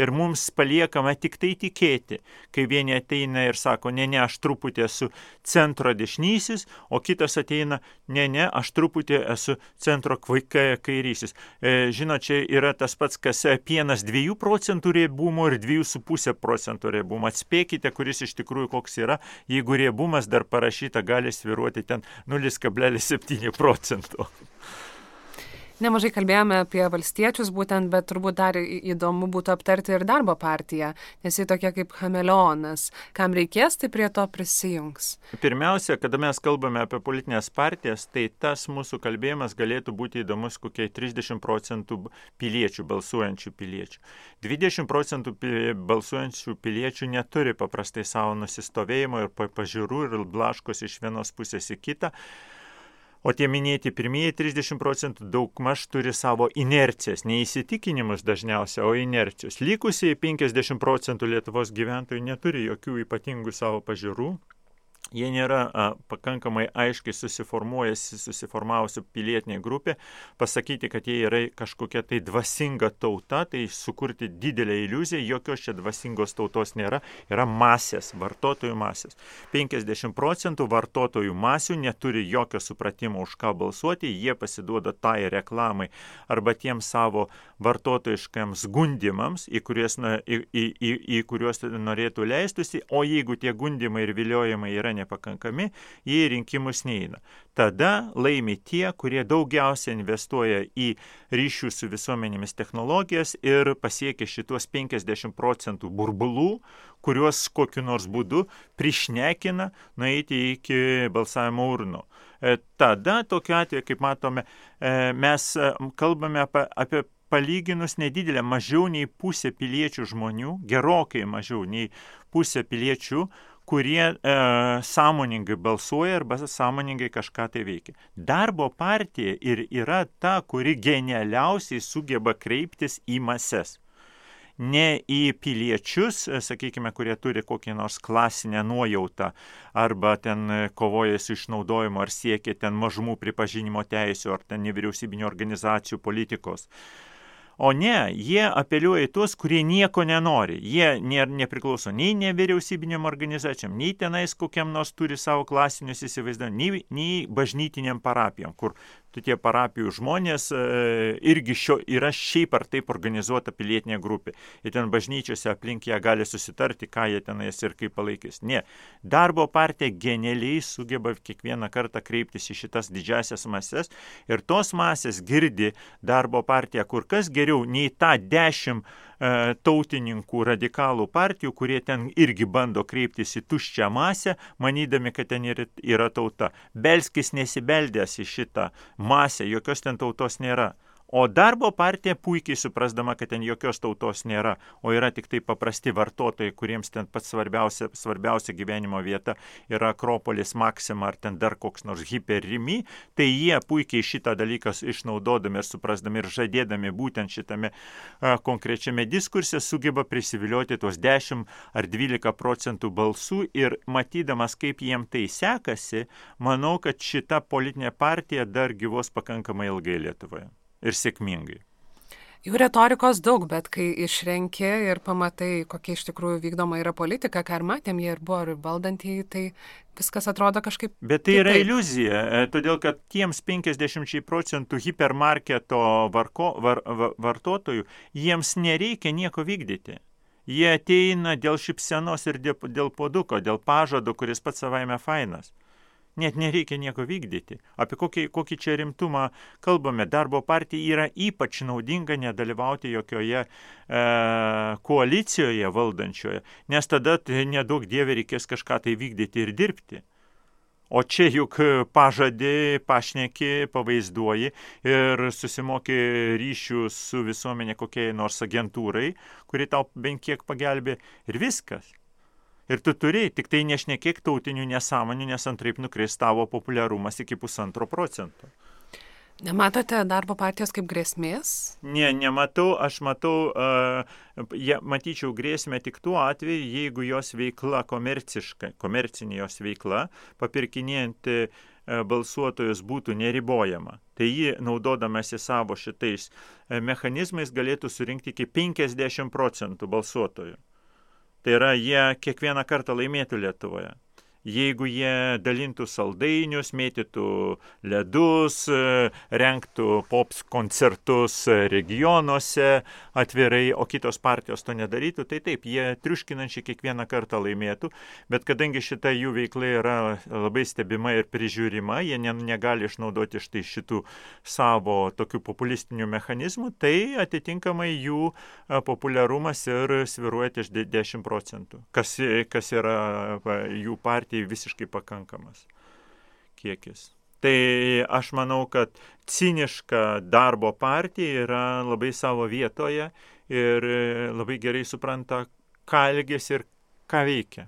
ir mums paliekama tik tai tikėti, kai vieni ateina ir sako, ne, ne, aš truputį esu centro dešinysis, o kitas ateina, ne, ne, aš truputį esu centro kairysis. E, žinot, čia yra tas pats, kas pienas 2 procentų riebumo ir 2,5 procentų riebumo. Atspėkite, kuris iš tikrųjų koks yra, jeigu riebumas dar parašyta gali sviruoti ten 0,7 procentų. Nemažai kalbėjome apie valstiečius būtent, bet turbūt dar įdomu būtų aptarti ir darbo partiją, nes ji tokia kaip chameleonas. Kam reikės, tai prie to prisijungs. Pirmiausia, kada mes kalbame apie politinės partijas, tai tas mūsų kalbėjimas galėtų būti įdomus kokiai 30 procentų piliečių, balsuojančių piliečių. 20 procentų balsuojančių piliečių neturi paprastai savo nusistovėjimo ir pažiūrų ir blaškos iš vienos pusės į kitą. O tie minėti pirmieji 30 procentų daugmaž turi savo inercijas, neįsitikinimus dažniausiai, o inercijos. Likusiai 50 procentų Lietuvos gyventojų neturi jokių ypatingų savo pažiūrų, jie nėra a, pakankamai aiškiai susiformuojasi, susiformavusi pilietinė grupė, pasakyti, kad jie yra kažkokia tai dvasinga tauta, tai sukurti didelę iliuziją, jokios čia dvasingos tautos nėra, yra masės, vartotojų masės. 50 procentų vartotojų masių neturi jokio supratimo, už ką balsuoti, jie pasiduoda tai reklamai arba tiems savo vartotojiškams gundimams, į, kuriuos, na, į, į, į, į kuriuos norėtų leistusi, o jeigu tie gundimai ir viliojimai yra nepakankami, jie į rinkimus neina. Tada laimi tie, kurie daugiausia investuoja į ryšių su visuomenėmis technologijas ir pasiekia šitos 50 procentų burbulų, kuriuos kokiu nors būdu prišnekina nueiti iki balsavimo urnų. E, tada tokiu atveju, kaip matome, e, mes e, kalbame apie, apie palyginus nedidelę, mažiau nei pusė piliečių žmonių, gerokai mažiau nei pusė piliečių kurie e, sąmoningai balsuoja arba sąmoningai kažką tai veikia. Darbo partija ir yra ta, kuri genialiausiai sugeba kreiptis į mases. Ne į piliečius, e, sakykime, kurie turi kokį nors klasinę nuojautą arba ten e, kovoja su išnaudojimu ar siekia ten mažumų pripažinimo teisų ar ten nevyriausybinio organizacijų politikos. O ne, jie apeliuoja į tuos, kurie nieko nenori. Jie nepriklauso nei nevyriausybinėm organizacijom, nei tenais kokiam nors turi savo klasinius įsivaizdavimus, nei, nei bažnytiniam parapijom, kur tie parapijų žmonės e, irgi šio, yra šiaip ar taip organizuota pilietinė grupė. Ir ten bažnyčiose aplink ją gali susitarti, ką jie tenais ir kaip palaikys. Ne. Darbo partija genialiai sugeba kiekvieną kartą kreiptis į šitas didžiasias mases ir tos masės girdi darbo partiją kur kas geriau nei tą dešimt tautininkų radikalų partijų, kurie ten irgi bando kreiptis į tuščią masę, manydami, kad ten yra tauta. Belskis nesibeldęs į šitą masę, jokios ten tautos nėra. O darbo partija puikiai suprasdama, kad ten jokios tautos nėra, o yra tik tai paprasti vartotojai, kuriems ten pats svarbiausia, svarbiausia gyvenimo vieta yra Akropolis Maxima ar ten dar koks nors hiperrimi, tai jie puikiai šitą dalyką išnaudodami ir suprasdami ir žadėdami būtent šitame a, konkrečiame diskurse sugeba prisivilioti tuos 10 ar 12 procentų balsų ir matydamas, kaip jiem tai sekasi, manau, kad šita politinė partija dar gyvos pakankamai ilgai Lietuvoje ir sėkmingai. Jų retorikos daug, bet kai išrenki ir pamatai, kokia iš tikrųjų vykdoma yra politika, ką ir matėm, jie ir buvo ir valdantieji, tai viskas atrodo kažkaip. Bet tai yra iliuzija, e, todėl kad tiems 50 procentų hipermarketo varko, var, var, vartotojų, jiems nereikia nieko vykdyti. Jie ateina dėl šipsenos ir dėl, dėl poduko, dėl pažado, kuris pats savaime fainas. Net nereikia nieko vykdyti. Apie kokį, kokį čia rimtumą kalbame. Darbo partija yra ypač naudinga nedalyvauti jokioje e, koalicijoje valdančioje, nes tada nedaug dievė reikės kažką tai vykdyti ir dirbti. O čia juk pažadė, pašneki, pavaizduoji ir susimoki ryšių su visuomenė kokiai nors agentūrai, kuri tau bent kiek pagelbė ir viskas. Ir tu turi, tik tai nešnekėk tautinių nesąmonių, nes antraip nukris tavo populiarumas iki pusantro procento. Nematote darbo partijos kaip grėsmės? Ne, nematau, aš matau, uh, ja, matyčiau grėsmę tik tuo atveju, jeigu jos veikla komerciška, komercinė jos veikla, papirkinėjant uh, balsuotojus būtų neribojama. Tai ji, naudodamasi savo šitais uh, mechanizmais, galėtų surinkti iki 50 procentų balsuotojų. Tai yra, jie kiekvieną kartą laimėtų Lietuvoje jeigu jie dalintų saldainius, mėtytų ledus, renktų pops koncertus regionuose atvirai, o kitos partijos to nedarytų, tai taip, jie triuškinančiai kiekvieną kartą laimėtų, bet kadangi šita jų veikla yra labai stebima ir prižiūrima, jie ne, negali išnaudoti štai šitų savo tokių populistinių mechanizmų, tai atitinkamai jų populiarumas ir sviruoja ties 10 procentų, kas, kas yra jų partijų partijai visiškai pakankamas kiekis. Tai aš manau, kad ciniška darbo partija yra labai savo vietoje ir labai gerai supranta, ką elgesi ir ką veikia.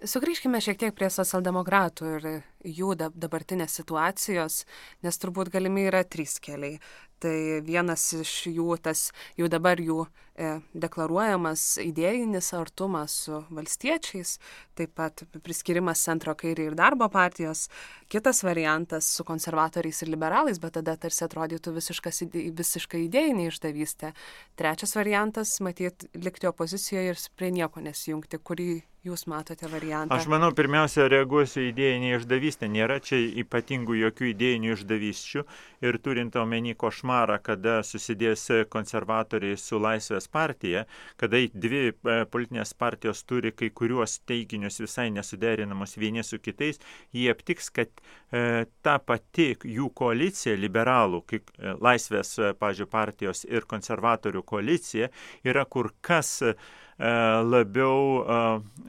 Sugrįžkime šiek tiek prie socialdemokratų ir jų dabartinės situacijos, nes turbūt galimi yra trys keliai. Tai vienas iš jų, tas jau dabar jų e, deklaruojamas idėjinis artumas su valstiečiais, taip pat priskirimas centro kairiai ir darbo partijos. Kitas variantas su konservatoriais ir liberalais, bet tada tarsi atrodytų visiškai idėjinė išdavystė. Trečias variantas - matyt, likti opozicijoje ir prie nieko nesijungti, kurį jūs matote variantą. Aš manau, pirmiausia, reaguosiu idėjinį išdavystę nėra čia ypatingų jokių idėjinių išdavysčių ir turint omeny košmarą, kada susidės konservatoriai su Laisvės partija, kada dvi e, politinės partijos turi kai kuriuos teiginius visai nesuderinamus vieni su kitais, jie aptiks, kad e, ta pati jų koalicija, liberalų, kaip e, Laisvės, e, pažiūrėjau, partijos ir konservatorių koalicija yra kur kas E, labiau,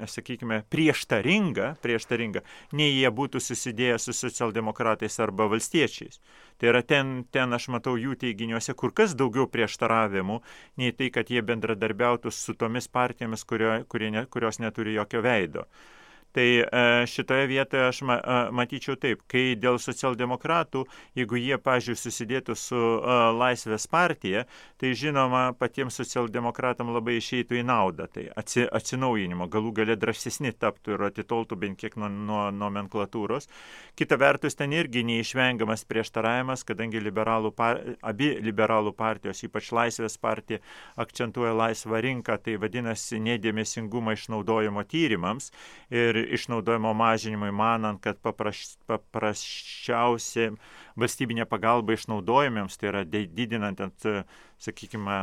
e, sakykime, prieštaringa, prieštaringa, nei jie būtų susidėję su socialdemokratais arba valstiečiais. Tai yra ten, ten aš matau jų teiginiuose kur kas daugiau prieštaravimų, nei tai, kad jie bendradarbiautų su tomis partijomis, kurio, ne, kurios neturi jokio veido. Tai e, šitoje vietoje aš e, matyčiau taip, kai dėl socialdemokratų, jeigu jie, pažiūrėjau, susidėtų su e, Laisvės partija, tai žinoma, patiems socialdemokratam labai išeitų į naudą, tai atsi, atsinaujinimo, galų gale drąsesni taptų ir atitoltų bent kiek nuo, nuo nomenklatūros. Kita vertus, ten irgi neišvengiamas prieštaravimas, kadangi liberalų par, abi liberalų partijos, ypač Laisvės partija, akcentuoja laisvą rinką, tai vadinasi nedėmesingumą išnaudojimo tyrimams. Ir išnaudojimo mažinimui, manant, kad papraš, paprasčiausiai valstybinė pagalba išnaudojimiems, tai yra didinant, sakykime,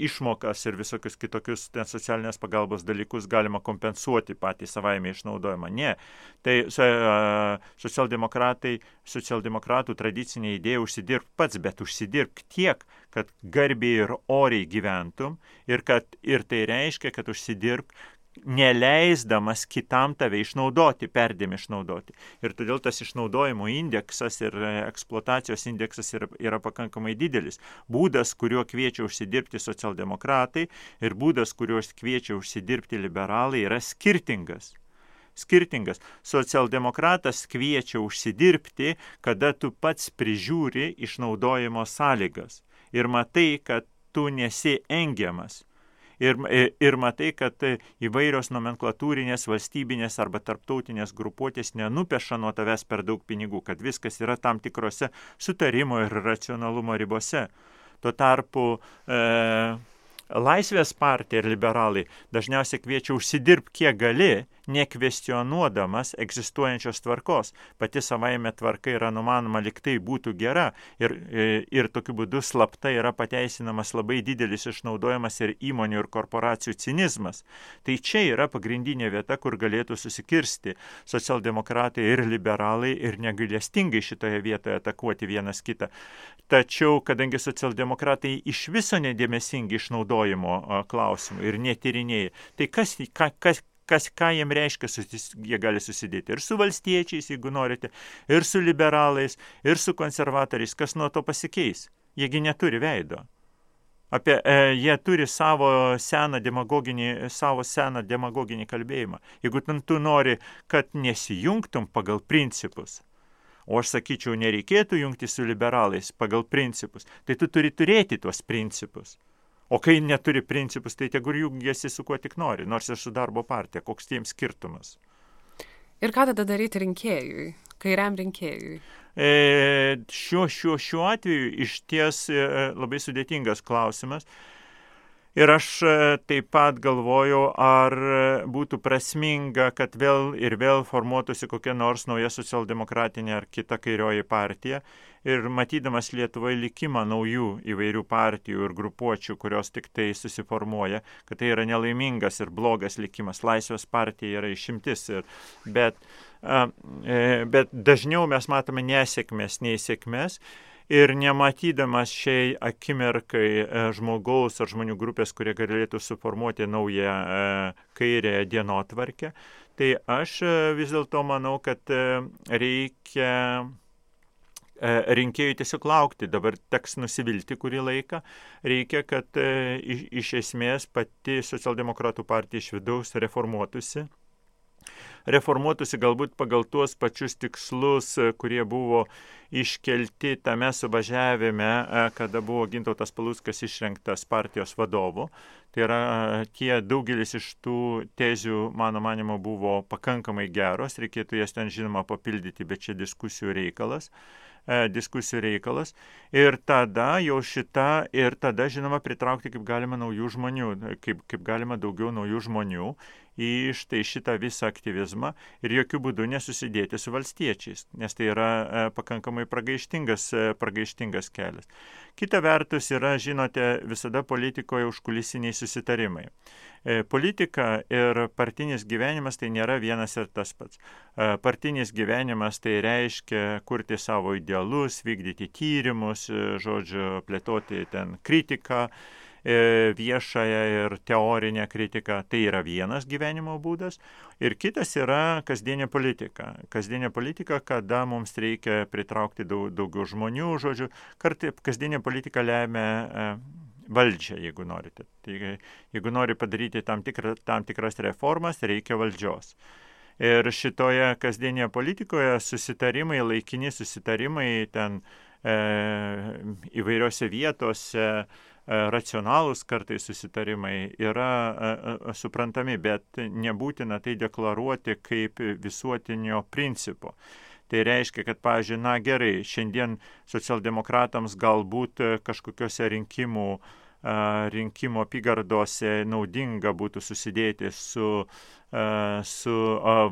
išmokas ir visokius kitokius ten socialinės pagalbos dalykus galima kompensuoti patį savaime išnaudojimą. Ne. Tai socialdemokratai, socialdemokratų tradicinė idėja užsidirbti pats, bet užsidirbti tiek, kad garbiai ir oriai gyventum ir, kad, ir tai reiškia, kad užsidirbk neleisdamas kitam tave išnaudoti, perdėm išnaudoti. Ir todėl tas išnaudojimo indeksas ir e, eksploatacijos indeksas yra, yra pakankamai didelis. Būdas, kuriuo kviečia užsidirbti socialdemokratai ir būdas, kuriuo kviečia užsidirbti liberalai yra skirtingas skirtingas. Socialdemokratas kviečia užsidirbti, kada tu pats prižiūri išnaudojimo sąlygas ir matai, kad tu nesi engiamas ir, ir matai, kad įvairios nomenklatūrinės valstybinės arba tarptautinės grupuotės nenupeša nuo tavęs per daug pinigų, kad viskas yra tam tikrose sutarimo ir racionalumo ribose. Tuo tarpu e, Laisvės partija ir liberalai dažniausiai kviečia užsidirbti kiek gali, nekvestionuodamas egzistuojančios tvarkos. Pati savaime tvarka yra numanoma liktai būtų gera ir, e, ir tokiu būdu slapta yra pateisinamas labai didelis išnaudojimas ir įmonių ir korporacijų cinizmas. Tai čia yra pagrindinė vieta, kur galėtų susikirsti socialdemokratai ir liberalai ir negailestingai šitoje vietoje atakuoti vienas kitą. Tačiau, kadangi socialdemokratai iš viso nedėmesingi išnaudojimo klausimų ir netyrinėjai, tai kas, ka, kas, kas, ką jiem reiškia, susis, jie gali susidėti ir su valstiečiais, jeigu norite, ir su liberalais, ir su konservatoriais, kas nuo to pasikeis. Jiegi neturi veido. Apie, e, jie turi savo seną demagoginį, savo seną demagoginį kalbėjimą. Jeigu tu nori, kad nesijungtum pagal principus, o aš sakyčiau, nereikėtų jungti su liberalais pagal principus, tai tu turi turėti tuos principus. O kai neturi principus, tai tegu jungiasi su kuo tik nori, nors ir su darbo partija, koks tiems skirtumas. Ir ką tada daryti rinkėjui, kairiam rinkėjui? E, šiuo, šiuo, šiuo atveju iš ties e, labai sudėtingas klausimas. Ir aš e, taip pat galvoju, ar būtų prasminga, kad vėl ir vėl formuotųsi kokia nors nauja socialdemokratinė ar kita kairioji partija. Ir matydamas Lietuvoje likimą naujų įvairių partijų ir grupuočių, kurios tik tai susiformuoja, kad tai yra nelaimingas ir blogas likimas. Laisvės partija yra išimtis. Ir, bet, e, bet dažniau mes matome nesėkmės, nei sėkmės ir nematydamas šiai akimirkai e, žmogaus ar žmonių grupės, kurie galėtų suformuoti naują e, kairę dienotvarkę, tai aš vis dėlto manau, kad reikia rinkėjų tiesiog laukti, dabar teks nusivilti kurį laiką, reikia, kad iš, iš esmės pati socialdemokratų partija iš vidaus reformuotųsi. Reformuotųsi galbūt pagal tuos pačius tikslus, e, kurie buvo iškelti tame suvažiavime, e, kada buvo Gintautas Paluskas išrinktas partijos vadovu. Tai yra e, tie daugelis iš tų tezių, mano manimo, buvo pakankamai geros, reikėtų jas ten žinoma papildyti, bet čia diskusijų reikalas diskusijų reikalas. Ir tada jau šita, ir tada, žinoma, pritraukti kaip galima naujų žmonių, kaip, kaip galima daugiau naujų žmonių į štai šitą visą aktyvizmą ir jokių būdų nesusidėti su valstiečiais, nes tai yra e, pakankamai pragaištingas, e, pragaištingas kelias. Kita vertus yra, žinote, visada politikoje užkulisiniai susitarimai. E, politika ir partinis gyvenimas tai nėra vienas ir tas pats. Partinis gyvenimas tai reiškia kurti savo idealus, vykdyti tyrimus, žodžiu, plėtoti ten kritiką, viešąją ir teorinę kritiką. Tai yra vienas gyvenimo būdas. Ir kitas yra kasdienė politika. Kasdienė politika, kada mums reikia pritraukti daug, daugiau žmonių, žodžiu, kartai kasdienė politika lemia e, valdžią, jeigu norite. Tai, jeigu nori padaryti tam, tikra, tam tikras reformas, reikia valdžios. Ir šitoje kasdienėje politikoje susitarimai, laikini susitarimai ten e, įvairiose vietose, E, racionalūs kartais susitarimai yra e, e, suprantami, bet nebūtina tai deklaruoti kaip visuotinio principo. Tai reiškia, kad, pavyzdžiui, na gerai, šiandien socialdemokratams galbūt kažkokiuose rinkimų rinkimo apygardose naudinga būtų susidėti su, su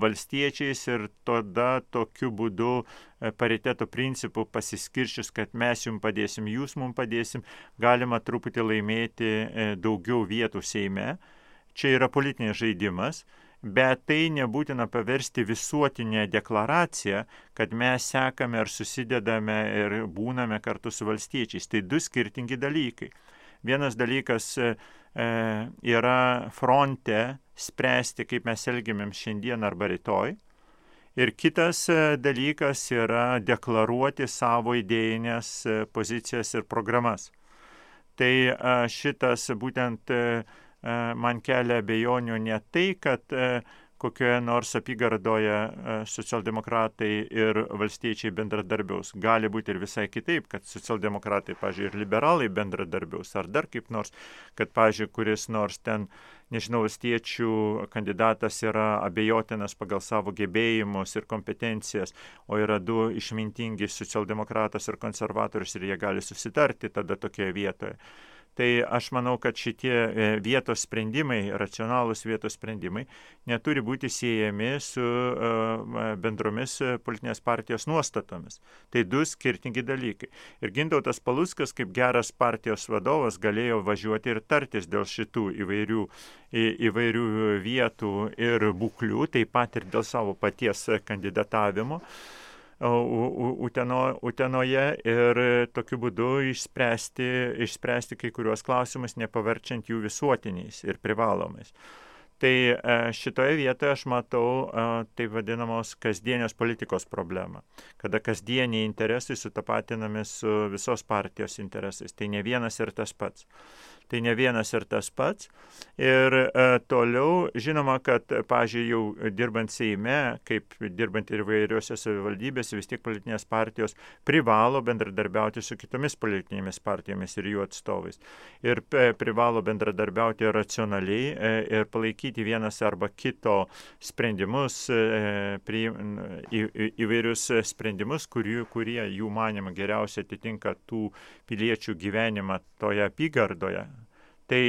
valstiečiais ir tada tokiu būdu pariteto principu pasiskirščius, kad mes jums padėsim, jūs mums padėsim, galima truputį laimėti daugiau vietų Seime. Čia yra politinis žaidimas bet tai nebūtina paversti visuotinę deklaraciją, kad mes sekame ar susidedame ir būname kartu su valstiečiais. Tai du skirtingi dalykai. Vienas dalykas e, yra fronte spręsti, kaip mes elgiamėm šiandien arba rytoj. Ir kitas e, dalykas yra deklaruoti savo idėjinės e, pozicijas ir programas. Tai šitas būtent man kelia abejonių ne tai, kad kokioje nors apygardoje socialdemokratai ir valstiečiai bendradarbiaus. Gali būti ir visai kitaip, kad socialdemokratai, pažiūrėjau, ir liberalai bendradarbiaus, ar dar kaip nors, kad, pažiūrėjau, kuris nors ten, nežinau, valstiečių kandidatas yra abejotinas pagal savo gebėjimus ir kompetencijas, o yra du išmintingi socialdemokratas ir konservatorius ir jie gali susitarti tada tokioje vietoje. Tai aš manau, kad šitie e, vietos sprendimai, racionalūs vietos sprendimai, neturi būti siejami su e, bendromis politinės partijos nuostatomis. Tai du skirtingi dalykai. Ir Gintautas Paluskas, kaip geras partijos vadovas, galėjo važiuoti ir tartis dėl šitų įvairių, įvairių vietų ir būklių, taip pat ir dėl savo paties kandidatavimo. Uteno, Utenoje ir tokiu būdu išspręsti, išspręsti kai kuriuos klausimus, nepaverčiant jų visuotiniais ir privalomais. Tai e, šitoje vietoje aš matau e, taip vadinamos kasdienės politikos problemą, kada kasdieniai interesai sutapatinami su visos partijos interesais. Tai ne vienas ir tas pats tai ne vienas ir tas pats. Ir e, toliau žinoma, kad, pažiūrėjau, jau dirbant Seime, kaip dirbant ir vairiuose savivaldybėse, vis tiek politinės partijos privalo bendradarbiauti su kitomis politinėmis partijomis ir jų atstovais. Ir e, privalo bendradarbiauti racionaliai e, ir palaikyti vienas arba kito sprendimus, e, prie, į, į, įvairius sprendimus, kurių, kurie jų manima geriausiai atitinka tų piliečių gyvenimą toje apygardoje Tai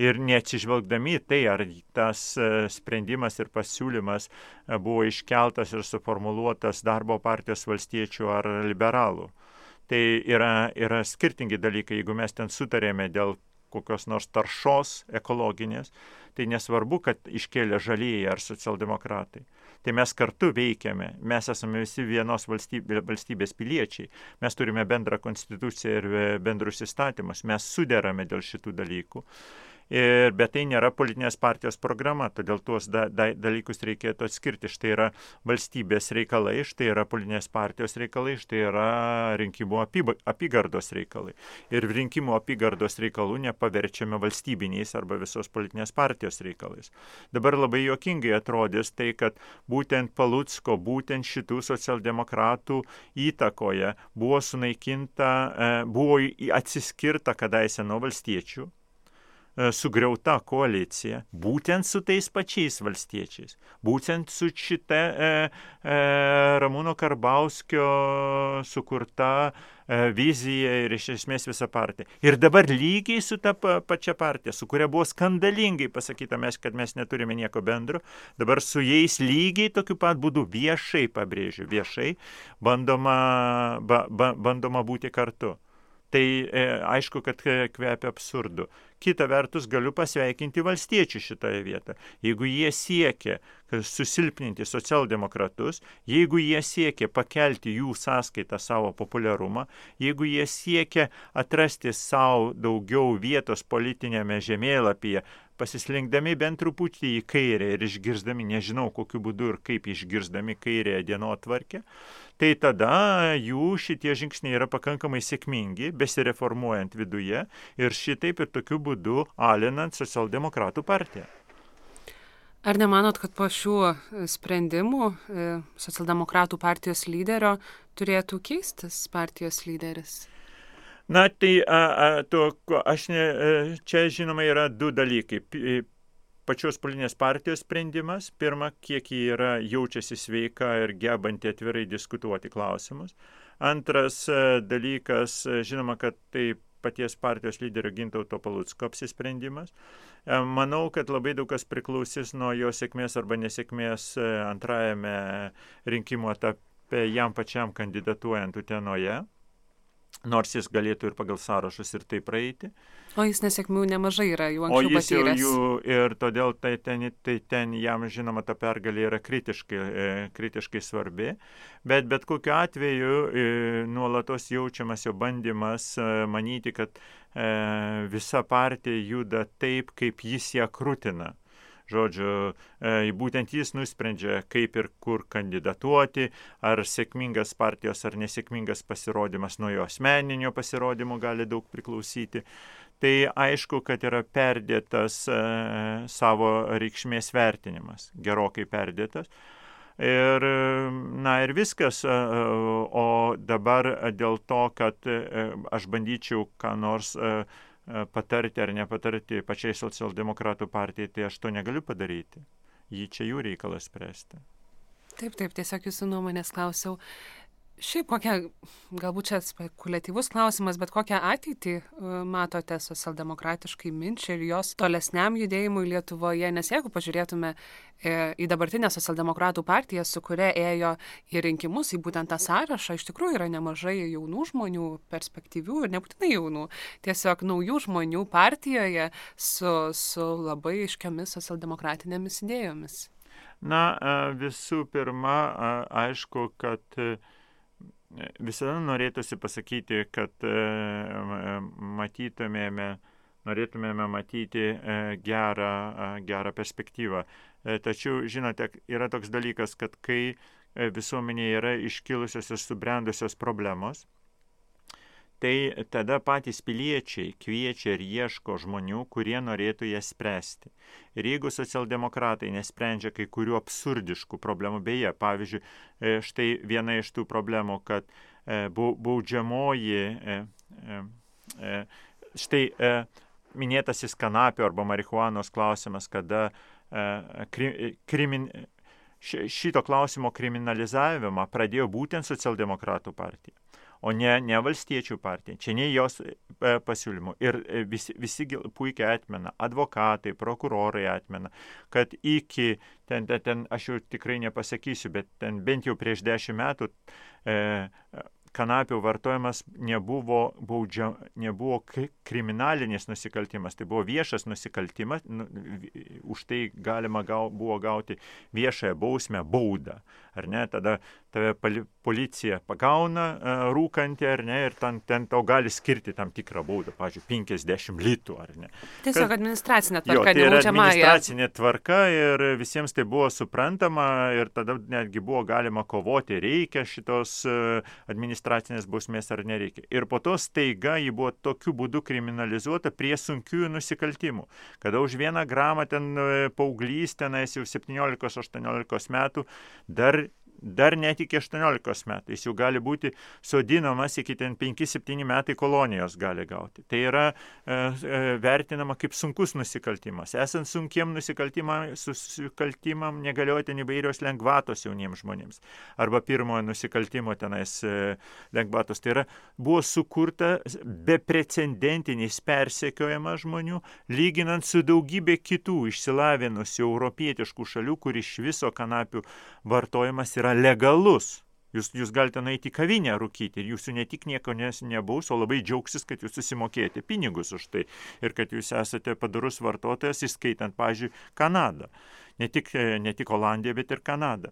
ir neatsižvelgdami tai, ar tas e, sprendimas ir pasiūlymas e, buvo iškeltas ir suformuoluotas darbo partijos valstiečių ar liberalų. Tai yra, yra skirtingi dalykai, jeigu mes ten sutarėme dėl kokios nors taršos ekologinės, tai nesvarbu, kad iškėlė žalieji ar socialdemokratai tai mes kartu veikiame, mes esame visi vienos valstybės, valstybės piliečiai, mes turime bendrą konstituciją ir e, bendrus įstatymus, mes suderame dėl šitų dalykų. Ir, bet tai nėra politinės partijos programa, todėl tuos da, da, dalykus reikėtų atskirti. Štai yra valstybės reikalai, štai yra politinės partijos reikalai, štai yra rinkimų apygardos reikalai. Ir rinkimų apygardos reikalų nepaverčiame valstybiniais arba visos politinės partijos reikalais. Dabar labai juokingai atrodys tai, kad būtent Palutsko, būtent šitų socialdemokratų įtakoje buvo sunaikinta, e, buvo atsiskirta kadaise nuo valstiečių sugriauta koalicija būtent su tais pačiais valstiečiais, būtent su šita e, e, Ramūno Karbauskio sukurta e, vizija ir iš esmės visa partija. Ir dabar lygiai su ta pačia partija, su kuria buvo skandalingai pasakyta, mes, kad mes neturime nieko bendro, dabar su jais lygiai tokiu pat būdu viešai, pabrėžiu, viešai bandoma, ba, ba, bandoma būti kartu. Tai e, aišku, kad kvepia absurdu. Kita vertus, galiu pasveikinti valstiečių šitoje vietoje. Jeigu jie siekia susilpninti socialdemokratus, jeigu jie siekia pakelti jų sąskaitą savo populiarumą, jeigu jie siekia atrasti savo daugiau vietos politinėme žemėlapyje, pasislinkdami bent truputį į kairę ir išgirsdami, nežinau kokiu būdu ir kaip išgirsdami kairėje dienotvarkę, tai tada jų šitie žingsniai yra pakankamai sėkmingi, besireformuojant viduje ir šitaip ir tokiu būdu alinant socialdemokratų partiją. Ar nemanot, kad po šių e, sprendimų e, socialdemokratų partijos lyderio turėtų keistis partijos lyderis? Na, tai a, a, to, aš ne, e, čia žinoma yra du dalykai pačios politinės partijos sprendimas, pirma, kiek ji yra jaučiasi sveika ir gebanti atvirai diskutuoti klausimus. Antras e, dalykas, e, žinoma, kad tai paties partijos lyderio Gintauto Palutsko apsisprendimas. E, manau, kad labai daug kas priklausys nuo jo sėkmės arba nesėkmės antrajame rinkimų etape jam pačiam kandidatuojant Utenoje nors jis galėtų ir pagal sąrašus ir tai praeiti. O jis nesėkmių nemažai yra, jau anksčiau O jis jau patyręs. jų ir todėl tai ten, tai ten jam žinoma ta pergalė yra kritiškai, e, kritiškai svarbi, bet bet kokiu atveju e, nuolatos jaučiamas jo bandymas e, manyti, kad e, visa partija juda taip, kaip jis ją krūtina. Žodžiu, e, būtent jis nusprendžia, kaip ir kur kandidatuoti, ar sėkmingas partijos ar nesėkmingas pasirodymas nuo jo asmeninio pasirodymo gali daug priklausyti. Tai aišku, kad yra perdėtas e, savo reikšmės vertinimas, gerokai perdėtas. Ir, na ir viskas, e, o dabar dėl to, kad aš bandyčiau ką nors e, patarti ar nepatarti pačiai socialdemokratų partijai, tai aš to negaliu padaryti. Jį čia jų reikalas spręsti. Taip, taip, tiesiog jūsų nuomonės klausiau. Šiaip kokia, galbūt čia spekuliatyvus klausimas, bet kokią ateitį e, matote socialdemokratiškai minčiai ir jos tolesniam judėjimui Lietuvoje, nes jeigu pažiūrėtume e, į dabartinę socialdemokratų partiją, su kuria ėjo į rinkimus, į būtent tą sąrašą, iš tikrųjų yra nemažai jaunų žmonių, perspektyvių ir nebūtinai jaunų, tiesiog naujų žmonių partijoje su, su labai iškiamis socialdemokratinėmis idėjomis. Na, e, visų pirma, aišku, kad visada norėtųsi pasakyti, kad e, matytumėme, norėtumėme matyti e, gerą, a, gerą perspektyvą. E, Tačiau, žinote, yra toks dalykas, kad kai e, visuomenėje yra iškilusios ir subrendusios problemos, tai tada patys piliečiai kviečia ir ieško žmonių, kurie norėtų jas spręsti. Ir jeigu socialdemokratai nesprendžia kai kurių absurdiškų problemų, beje, pavyzdžiui, e, štai viena iš tų problemų, kad e, bau- baudžiamoji, e, štai minėtasis kanapio arba marihuanos klausimas, kada kri, krimin, ši- šito klausimo kriminalizavimą pradėjo būtent socialdemokratų partija o ne, ne valstiečių partija. Čia ne jos e, pasiūlymų. Ir e, visi, visi puikiai atmena, advokatai, prokurorai atmena, kad iki, ten, ten, ten aš jau tikrai nepasakysiu, bet ten bent jau prieš dešimt metų e, kanapių vartojimas nebuvo, baudžia, nebuvo kri- kriminalinis nusikaltimas, tai buvo viešas nusikaltimas, nu, už tai galima gau, buvo gauti viešąją bausmę, baudą, ar ne, tada tave pali, policija pagauna e, rūkantį, ar ne, ir ten, ten tau gali skirti tam tikrą baudą, pavyzdžiui, 50 litų, ar ne. Tiesiog administracinė Jo, tvarka, tai yra administracinė tvarka ir visiems tai buvo suprantama ir tada netgi buvo galima kovoti, reikia šitos e, administracinės bausmės ar nereikia. Ir po to staiga ji buvo tokiu būdu kriminalizuota prie sunkiųjų nusikaltimų, kada už vieną gramą ten e, paauglys tenais jau 17-18 metų dar dar net iki 18 metų. Jis jau gali būti sodinamas iki ten 5-7 metai kolonijos gali gauti. Tai yra e, e, vertinama kaip sunkus nusikaltimas. Esant sunkiem nusikaltimam, negalioja ten įvairios lengvatos jauniems žmonėms. Arba pirmojo nusikaltimo tenais e, lengvatos. Tai yra buvo sukurta beprecedentinis persekiojimas žmonių, lyginant su daugybė kitų išsilavinusių europietiškų šalių, kur iš viso kanapių vartojimas yra legalus. Jūs, jūs galite nueiti į kavinę rūkyti ir jūsų ne tik nieko nes, nebaus, o labai džiaugsis, kad jūs susimokėjate pinigus už tai ir kad jūs esate padarus vartotojas, įskaitant, pažiūrėjau, Kanadą. Ne tik, e, ne tik Olandiją, bet ir Kanadą.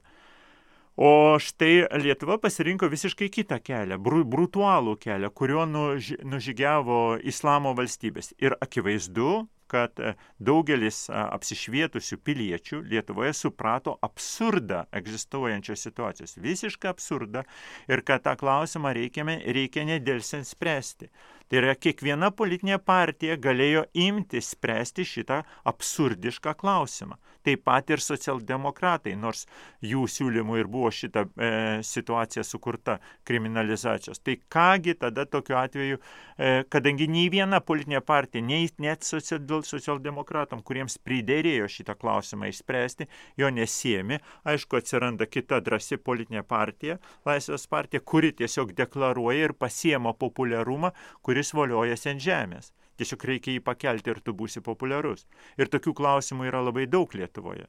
O štai Lietuva pasirinko visiškai kitą kelią, bru, brutualų kelią, kuriuo nužygiavo islamo valstybės. Ir akivaizdu, kad e, daugelis a, apsišvietusių piliečių Lietuvoje suprato absurdą egzistuojančios situacijos, visišką absurdą ir kad tą klausimą reikiame, reikia nedėlsiant spręsti. Tai yra, kiekviena politinė partija galėjo imti spręsti šitą absurdišką klausimą. Taip pat ir socialdemokratai, nors jų siūlymų ir buvo šita e, situacija sukurta kriminalizacijos. Tai kągi tada tokiu atveju, e, kadangi nei viena politinė partija, nei net social, socialdemokratam, kuriems pridėrėjo šitą klausimą išspręsti, jo nesiemi, aišku, atsiranda kita drasi politinė partija, Laisvės partija, kuri tiesiog deklaruoja ir pasiema populiarumą, kuris kuris voliojasi ant žemės. Tiesiog reikia jį pakelti ir tu būsi populiarus. Ir tokių klausimų yra labai daug Lietuvoje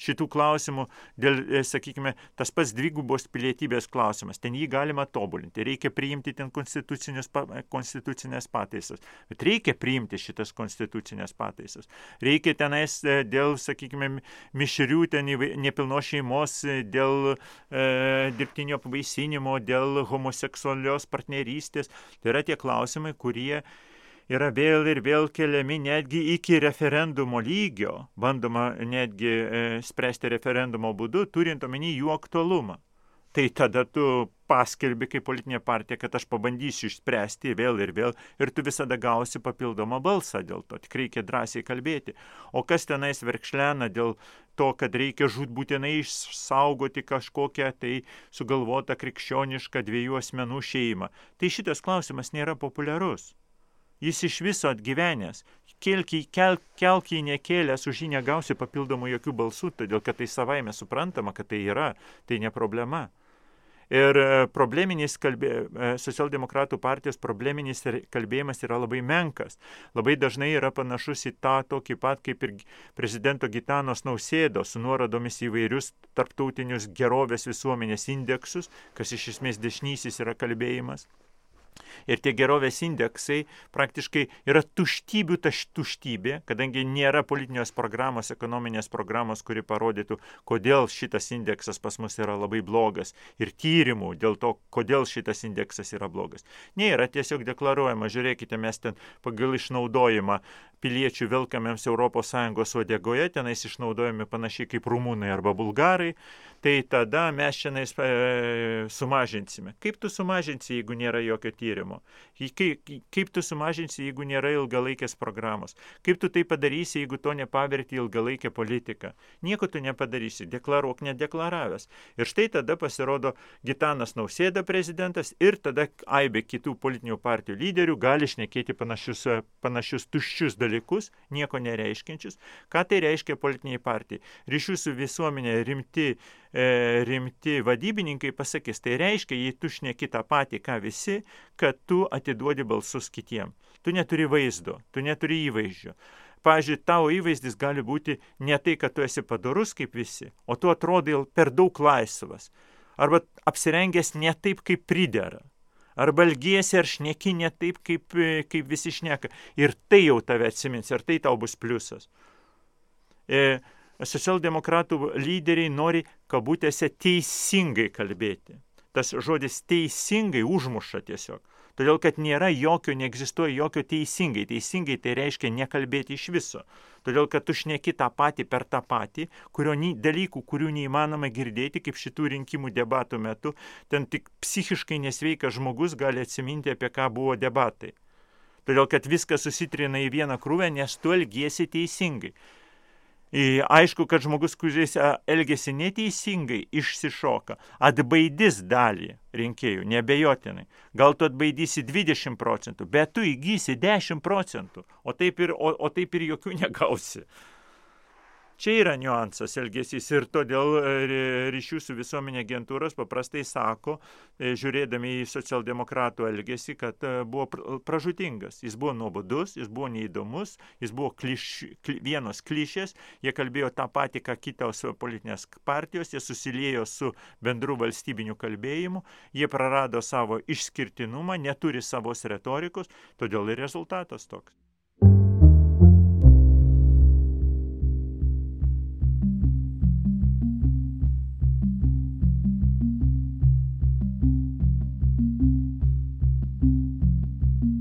šitų klausimų, dėl, e, sakykime, tas pats dvigubos pilietybės klausimas, ten jį galima tobulinti, reikia priimti ten konstitucinės pataisas, bet reikia priimti šitas konstitucinės pataisas. Reikia tenais e, dėl, sakykime, mišrių ten nepilno šeimos, e, dėl e, dirbtinio apvaisinimo, dėl homoseksualios partnerystės. Tai yra tie klausimai, kurie yra vėl ir vėl keliami netgi iki referendumo lygio, bandoma netgi e, spręsti referendumo būdu, turint omeny jų aktualumą. Tai tada tu paskelbi kaip politinė partija, kad aš pabandysiu išspręsti vėl ir vėl ir tu visada gausi papildomą balsą dėl to. Tik reikia drąsiai kalbėti. O kas tenais verkšlena dėl to, kad reikia žūt būtinai išsaugoti kažkokią tai sugalvotą krikščionišką dviejų asmenų šeimą. Tai šitas klausimas nėra populiarus jis iš viso atgyvenęs. Kelk kelk, kelk jį nekėlęs, už jį negausi papildomų jokių balsų, todėl kad tai savaime suprantama, kad tai yra, tai ne problema. Ir e, probleminis kalbė, e, socialdemokratų partijos probleminis kalbėjimas yra labai menkas. Labai dažnai yra panašus į tą tokį pat kaip ir prezidento Gitanos nausėdo su nuorodomis į vairius tarptautinius gerovės visuomenės indeksus, kas iš esmės dešinysis yra kalbėjimas. Ir tie gerovės indeksai praktiškai yra tuštybių taš tuštybė, kadangi nėra politinės programos, ekonominės programos, kuri parodytų, kodėl šitas indeksas pas mus yra labai blogas ir tyrimų dėl to, kodėl šitas indeksas yra blogas. Nėra tiesiog deklaruojama, žiūrėkite, mes ten pagal išnaudojimą piliečių velkamiems ES odegoje, tenais išnaudojami panašiai kaip rumūnai arba bulgarai, tai tada mes šiandien e, sumažinsime. Kaip tu sumažinsi, jeigu nėra jokio tyrimo? Kaip, tu sumažinsi, jeigu nėra ilgalaikės programos? Kaip tu tai padarysi, jeigu to nepaverti ilgalaikę politiką? Nieko tu nepadarysi, deklaruok nedeklaravęs. Ir štai tada pasirodo Gitanas Nausėda prezidentas ir tada aibė kitų politinių partijų lyderių gali šnekėti panašius, panašius tuščius dalykus, nieko nereiškiančius. Ką tai reiškia politiniai partijai? Ryšių su visuomenė rimti e, rimti vadybininkai pasakys, tai reiškia, jei tu šneki tą patį, ką visi, kad tu atiduodi balsus kitiem. Tu neturi vaizdo, tu neturi įvaizdžio. Pavyzdžiui, tavo įvaizdis gali būti ne tai, kad tu esi padorus kaip visi, o tu atrodai per daug laisvas. Arba apsirengęs ne taip, kaip pridera. Arba elgiesi ar šneki ne taip, kaip, kaip visi šneka. Ir tai jau tave atsimins, ir tai tau bus pliusas. E, socialdemokratų lyderiai nori kabutėse teisingai kalbėti. Tas žodis teisingai užmuša tiesiog. Todėl, kad nėra jokio, neegzistuoja jokio teisingai. Teisingai tai reiškia nekalbėti iš viso. Todėl, kad tu šneki tą patį per tą patį, kurio ny, dalykų, kurių neįmanoma girdėti, kaip šitų rinkimų debatų metu, ten tik psichiškai nesveikas žmogus gali atsiminti, apie ką buvo debatai. Todėl, kad viskas susitrina į vieną krūvę, nes tu elgiesi teisingai. Aišku, kad žmogus, kuris elgesi neteisingai, išsišoka, atbaidys dalį rinkėjų, nebejotinai. Gal tu atbaidysi 20 procentų, bet tu įgysi 10 procentų, o taip ir, o, o taip ir jokių negausi. Čia yra niuansas elgesys ir todėl e, ryšių su visuomenė agentūros paprastai sako, e, žiūrėdami į socialdemokratų elgesį, kad e, buvo pražutingas. Jis buvo nuobodus, jis buvo neįdomus, jis buvo kliš, kli, vienos klišės, jie kalbėjo tą patį, ką kitos politinės partijos, jie susiliejo su bendru valstybiniu kalbėjimu, jie prarado savo išskirtinumą, neturi savos retorikos, todėl ir rezultatas toks.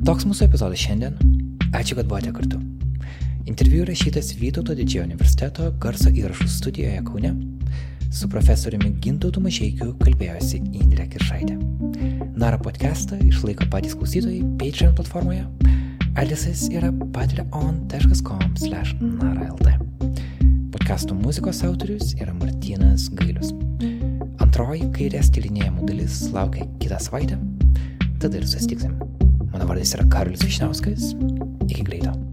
Toks mūsų epizodas šiandien. Ačiū, kad buvote kartu. Interviu rašytas Vytauto didžiojo universiteto garso įrašų studijoje Kaune. Su profesoriumi Gintautu Mažiekiu kalbėjosi Indrė Kiršaitė. Nara podcastą išlaiko patys klausytojai Patreon platformoje. Adresas yra patreon.com slash naralt. Podcastų muzikos autorius yra Martinas Gailius. Antroji kairės tyrinėjimų dalis laukia kitą savaitę. Tada ir susitiksim. Mano vardas yra Karolis Višniauskas. Iki greito.